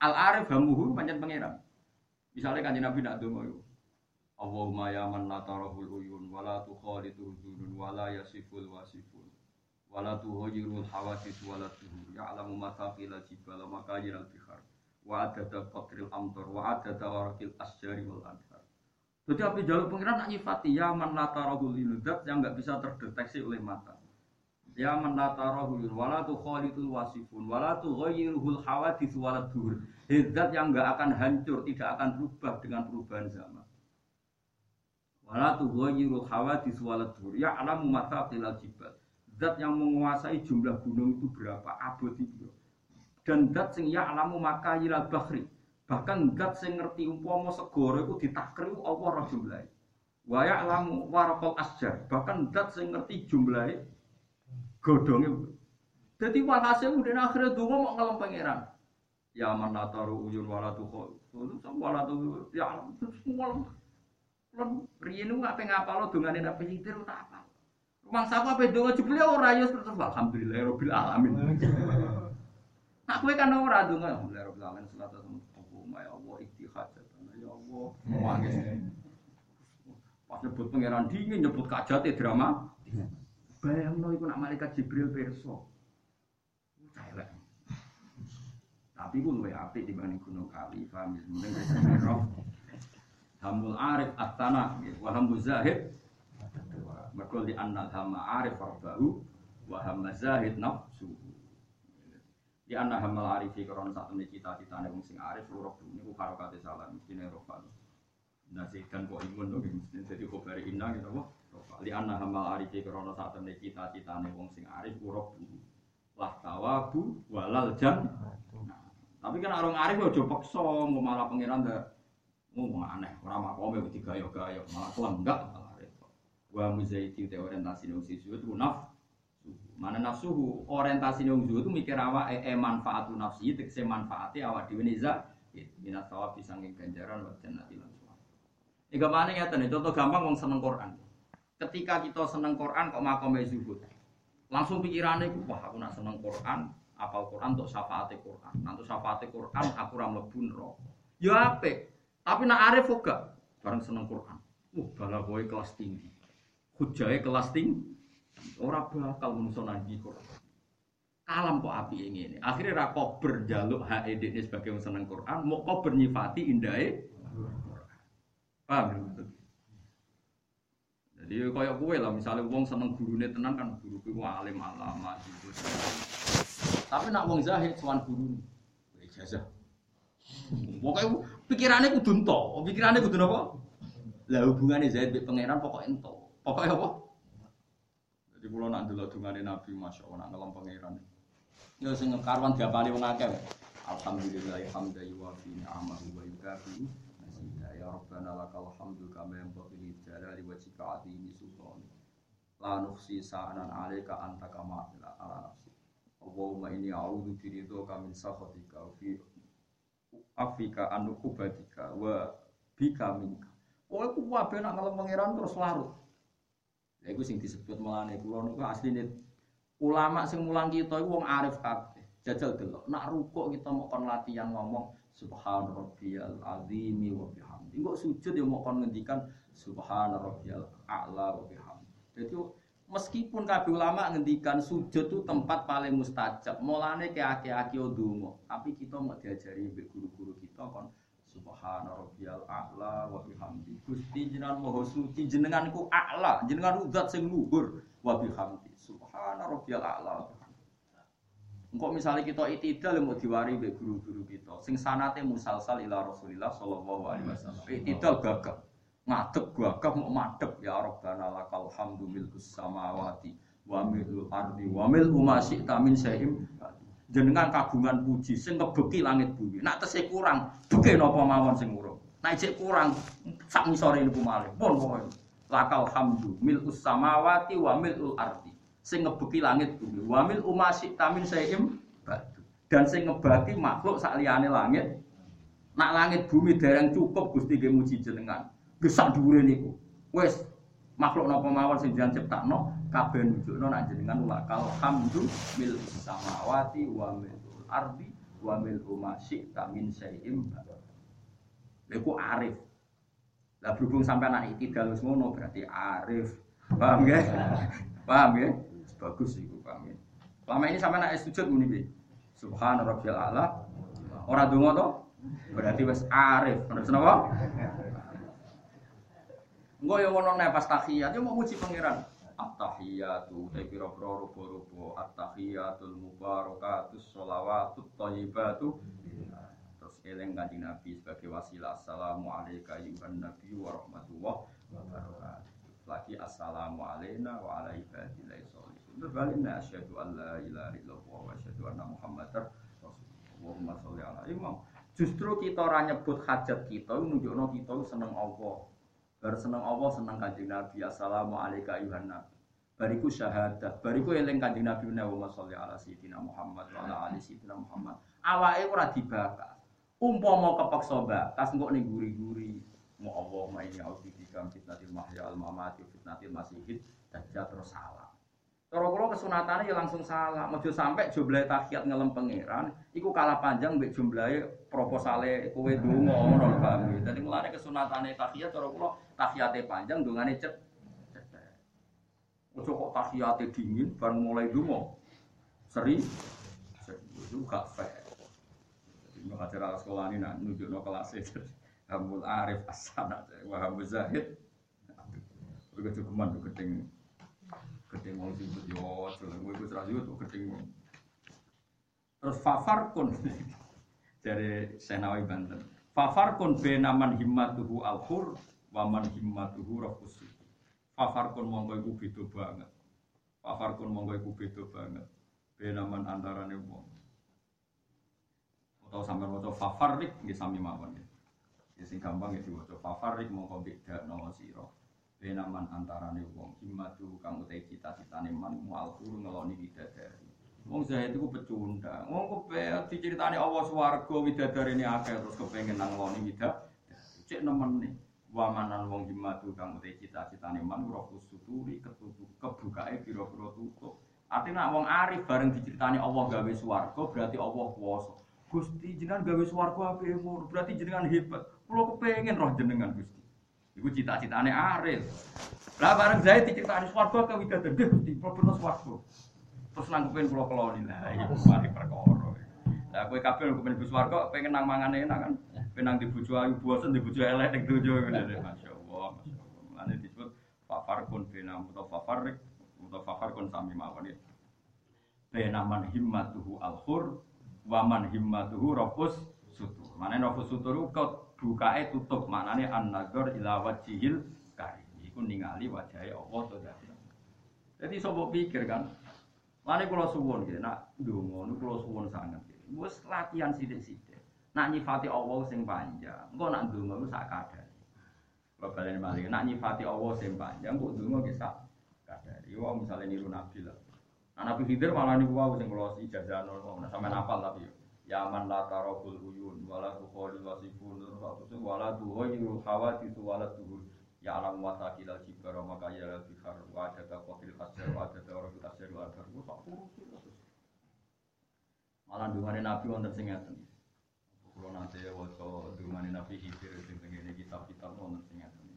al arif hamuhu pancen pangeran. Misalnya kanjeng nabi nak donga iku. Allahumma ya man la tarahul uyun wa la tukhalitu hudunun wa la yasiful wasifun wa la tuhayyirul hawadis wa la tuhur ya'lamu mathaqila jibala makayil bihar wa adada qatril amtar wa adada warakil asjari wal anhar jadi api jalur pengiran nak nyifati ya man la tarahul uyun zat yang nggak bisa terdeteksi oleh mata Ya man la tarahul uyun wa la tukhalitul wasifun wa la tughayyiruhul hawadis wa la tuhur Zat yang nggak akan hancur, tidak akan berubah dengan perubahan zaman Wala tughayyiru hawadis walad dur. Ya alamu mataqilal jibal. Zat yang menguasai jumlah gunung itu berapa, abad itu. Dan zat sing ya alamu makayilal bahri. Bahkan zat sing ngerti umpama segoro itu ditakri Allah roh jumlahe. Wa ya alamu warakal asjar. Bahkan zat sing ngerti jumlahe godhonge. Jadi walhasil udah akhirnya dulu mau ngalem pangeran. Ya man nataru uyun walatu kho. Walatu ya terus ngalem Lan riyen ku ape ngapalo dongane Nabi Khidir tak apa. Mangsa aku ape donga jebule ora ya terus alhamdulillah rabbil alamin. Kowe kan ora donga alhamdulillah rabbil alamin salat sama Allah ya Allah ittihad ya Allah mangis. Pas nyebut pangeran dingin nyebut kajate drama. Bayangno iku nak malaikat Jibril perso. Celek. Tapi ku luwe apik dibanding Gunung Kali, paham ya? Mending roh hamul arif atana wa hamul zahid mergo di anna hama arif farbahu wa hamma zahid nafsu di anna hamal arifi karena saat ini cita-citane wong sing arif ruh ini ku harokate salah mestine rofa nasikan kok imun dong mesti jadi khabari inna gitu apa li anna hamal arifi karena saat ini cita-citane wong sing arif uruf lah tawabu walal jan tapi kan orang arif aja paksa mau malah pangeran dah ngomong aneh, orang makome wedi gayo-gayo, malah kelenggak malah repot. Wa muzaiti te orientasi nang sisu itu naf Mana nafsuhu orientasi nang zuhud itu mikir awak e, e manfaatu nafsi tegese manfaate awak dhewe niza minat sawab disangking ganjaran wa jannati lan suwarga. Iki ya contoh gampang wong seneng Quran. Ketika kita seneng Quran kok makome zuhud. Langsung pikirannya, wah aku nak seneng Quran, apal Quran untuk syafaat Quran. Nanti syafaat Quran aku ora mlebu neraka. Ya apik. Tapi nak arif juga bareng seneng Quran. Uh, bala boy kelas tinggi. Hujai kelas tinggi. Orang bakal menungso nanti Quran. Kalam kok api ini. Akhirnya rako berjaluk HED ini sebagai yang seneng Quran. Mau kau bernyifati indahnya Paham ya? Jadi kayak gue lah, misalnya wong seneng gurunya tenang kan guru gue alim alama gitu. Tapi nak wong zahid soal guru ijazah. Pokoknya pikirannya kudu ento, pikirannya kudu apa? Lah hubungannya Zaid be pangeran pokok ento. Pokoknya apa? Jadi kalau nak dulu dungane Nabi, masya Allah, nak ngelam pangeran. Ya sing karwan diapali wong akeh. Alhamdulillah hamda yuwafi ni'amahu wa yukafi ya rabbana lakal hamdu kama yanbaghi li jalali wajhika azimi sultani la nuhsi sa'anan 'alaika anta kama ala nafsi Allahumma inni a'udzu biridhoka min sakhatika fi afika anu kubatika wa bika minka. Oh, aku wabe nak ngalem pangeran terus larut. Lha iku sing disebut mulane kula niku asline ulama sing mulang kita iku wong arif kabeh. Jajal delok, nak rukuk kita mau kon latihan ngomong subhan rabbiyal azimi wa bihamdi. Engko sujud ya mau kon ngendikan subhan rabbiyal a'la wa bihamdi. Jadi meskipun kabeh ulama ngendikan sujud itu tempat paling mustajab. Mulane ke aki-aki ndonga, tapi kita mau diajari mbek guru-guru kita kon subhana rabbiyal a'la wa bihamdi. Gusti jenengan maha suci, jenengan ku a'la, jenengan zat sing luhur wa bihamdi. Subhana rabbiyal a'la. Engkau misalnya kita itidal yang mau diwari be guru-guru kita, sing sanate musalsal ila Rasulillah sallallahu alaihi wasallam. Itidal gagah, ngadeg gagah mau madeg ya Rabbana lakal hamdu milkus samawati wa milul ardi wa mil umasi tamin syaim. Jenengan kagungan puji sing ngebeki langit bumi. Nak tesih kurang, beki napa mawon sing urung. Nek cek kurang sak ngisore niku malih. Pun pokoke. Lakal hamdu milkus samawati wa milul ardi sing ngebeki langit bumi. Wamil umasi tamin saim dan sing ngebaki makhluk sak liyane langit. Nak langit bumi dereng cukup Gusti nggih muji jenengan. Gesak dhuwure niku. Wis makhluk napa mawon sing jenengan ciptakno kabeh nunjukno nak jenengan lakal hamdu mil samawati wa mil ardi wa mil ma syi'ta min syai'im. Iku arif. Lah berhubung sampai anak iki dalus ngono berarti arif. Paham ya? Paham ya? Bagus iku paham ya. Lama ini sampai anak sujud muni piye? Subhan rabbil a'la. Ora donga to? Berarti wis arif. Bener napa? Engko yo ngono nek pas tahiyat yo mau muji pangeran. At-tahiyatu te pira-pira rupa-rupa at-tahiyatul mubarakatus sholawatut thayyibatu terus eling kanjeng Nabi sebagai wasilah assalamu alayka ayyuhan nabi wa rahmatullah wa barakatuh. Lagi assalamu alayna wa ala ibadillahi sholihin. Terus balik nek asyhadu an la ilaha illallah wa asyhadu anna muhammadar. Allahumma sholli ala imam. Justru kita ora nyebut hajat kita nunjukno kita seneng Allah. Bar seneng Allah seneng kanjeng Nabi. Assalamualaikum ayuhan nabi. Bariku syahadat, bariku eling kanjeng Nabi Allahumma sholli ala sayyidina Muhammad wa ala ali sayyidina Muhammad. Awake ora dibakar. Umpama kepeksa bakas engko ning guri-guri. Mu Allahumma inni a'udzubika min fitnatil mahya wal mamati fitnatil masiihid dajjal terus salah. Cara kula kesunatannya ya langsung salah. Mojo sampai jumlah tahiyat ngelem pangeran, iku kalah panjang mbek jumlahe proposale kowe donga ngono paham. Dadi mulane kesunatane tahiyat cara kula tahiyate panjang dongane cet. Ojo kok tahiyate dingin baru mulai donga. Seri itu gak fair. Jadi ngajar ala sekolah ini nak nunjukno kelas itu. Hamul Arif Asana, Wahab Zahid. Begitu keman tuh keting gedeng wong sing yo jeleng kowe wis ra yo tuh gedeng terus fafar kun dari Senawi Banten fafar kun benaman himmatuhu al-hur wa man himmatuhu rafus fafar kun monggo iku beda banget. Fafar kun monggo iku beda banget. Benaman antarane wong. Atau sampai maca fafarik nggih sami mawon ya. Sing gampang ya diwaca fafarik monggo beda no sira. Benaman antarane wong. Himmatu kang utai cita-citane man mual guru ngeloni bidadari wong saya itu pecundang. Wong kepe diceritani Allah bidadari ini akeh terus kepengen nang ngeloni bidadari cek nemen nih wamanan wong himmatu kang utai cita-citane man rohus suturi ketutup kebukae pira-pira tutup artinya wong arif bareng diceritani Allah gawe swarga berarti Allah kuwasa Gusti jenengan gawe swarga apik berarti jenengan hebat kula kepengen roh jenengan Gusti Iku cita-citane Arif. Lah bareng Zaid diceritani swarga ke widadari Gusti, problem swarga. Terus nang kepen kula keloni lah iku mari perkara. Lah kowe kabeh kepen bus swarga pengen nang mangan enak kan. Penang di bojo ayu bosen di bojo elek ning dojo ngene lho masyaallah. Masyaallah. Mane disebut fafar kun bina utawa fafarik utawa fafar kun sami mawon ya. Bena man himmatuhu al-hur wa man himmatuhu rafus sutur. Mane rafus sutur kok bukae tutup maknane an-nazar ila wajhil karim. Iku ningali wajahe Allah to Jadi sapa pikir kan, Mane kula suwun nggih, nak ndonga niku kula suwun sanget. Wis latihan sithik-sithik. Nak nyifati Allah sing panjang, engko nak ndonga ku sak kadare. Kula baleni malih, nak nyifati Allah sing panjang, kok ndonga ki sak kadare. Yo misale niru Nabi lah. Nah, Nabi Khidir malah niku wae sing kula ijazahno, sampeyan hafal tapi yo. Ya man la tarabul uyun wala tuqalil wasifun apa tuh wala tuhayyul khawatisu wala tuhur ya alam wa sakilal jibar wa makaya al bihar wa adaka qatil hasir wa adaka rasul hasir wa terus malah dungane nabi wonten sing ngeten kula nate waca dungane nabi hibir sing tengene kitab-kitab wonten sing ngeten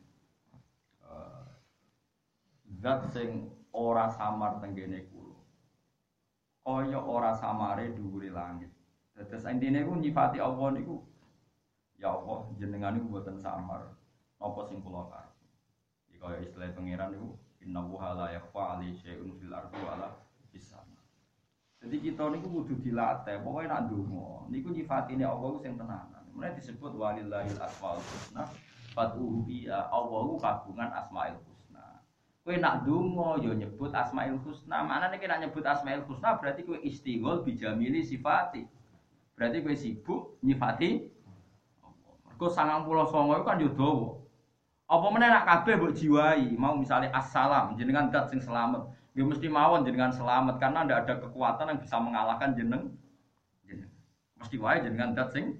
zat sing ora samar tenggene kula kaya ora samare dhuwure langit Terus intinya itu nyifati Allah niku ya Allah jenengan niku buatan samar apa sing kula karep. Iki kaya istilah pangeran niku innahu la yakhfa ali syai'un fil ardi wala fis sama. Jadi kita niku kudu dilatih, pokoknya nak ndonga niku nyifatine Allah sing tenanan. Mulai disebut walillahil asmaul husna fad'uhu biha Allahu kagungan asmaul husna. Kowe nak donga ya nyebut asmaul husna. Mana nek nak nyebut asmaul husna berarti kowe istighol bijamili sifati. Berarti kowe sibuk nyifati Mergo 99 itu kan yo dawa. Apa meneh nak kabeh mbok jiwai, mau misalnya assalam, jenengan dat sing selamat. Ya mesti mawon jenengan selamat karena ndak ada kekuatan yang bisa mengalahkan jeneng jeneng. Mesti wae jenengan zat sing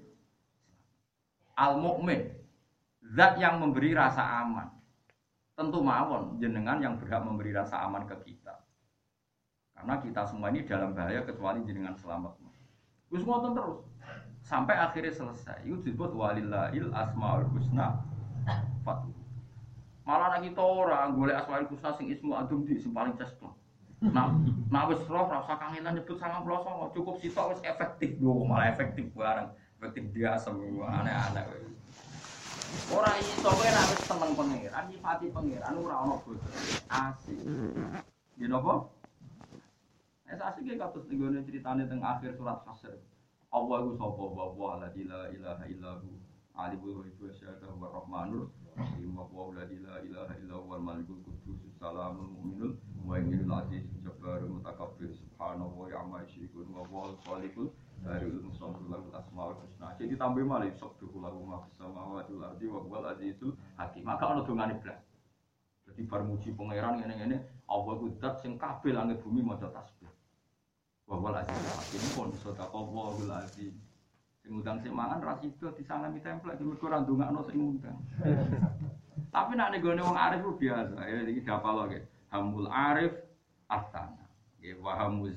al mukmin. Zat yang memberi rasa aman. Tentu mawon jenengan yang berhak memberi rasa aman ke kita. Karena kita semua ini dalam bahaya kecuali jenengan selamat. Terus ngotot terus sampai akhirnya selesai. Itu disebut walillahil asmaul husna. Fatu. Malah lagi kita orang golek asmaul husna sing ismu adum di sing paling cesplok. Nah, nah wis roh rasa kangenan nyebut sama songo cukup sitok wis efektif lho malah efektif bareng efektif dia semua aneh-aneh wis. Ora iso kowe nek wis seneng pangeran nyifati pangeran ora ono bodoh. Asik. Ya napa? Es asik ya kados nggone critane teng akhir surat Hasr. Allah iku sapa wa wa la ilaha illahu alimul ghaibi wa syahadatu wa rahmanur rahim wa la ilaha illa huwal malikul qudus salamul mu'minul muhaiminul aziz jabbarul mutakabbir subhanahu wa ya'ma yusyrikun wa wa khaliqul Darul Musawwir lahu asmaul husna. Jadi tambah malih sabduhu lahu ma fis samawati wal ardi wa huwal azizul hakim. Maka ana dongane blas. Jadi bar muji pangeran ngene-ngene Allah ku zat sing kabeh langit bumi maca tasbih. Wa huwal azizul hakim pun sedekah Allahul azim. Sing ngundang sing mangan ra sida disalami templek di mergo ora ndongakno sing ngundang. Tapi nek nggone wong arif ku biasa, ya iki dapal lho Hamul arif astana. Ya wa Aduh,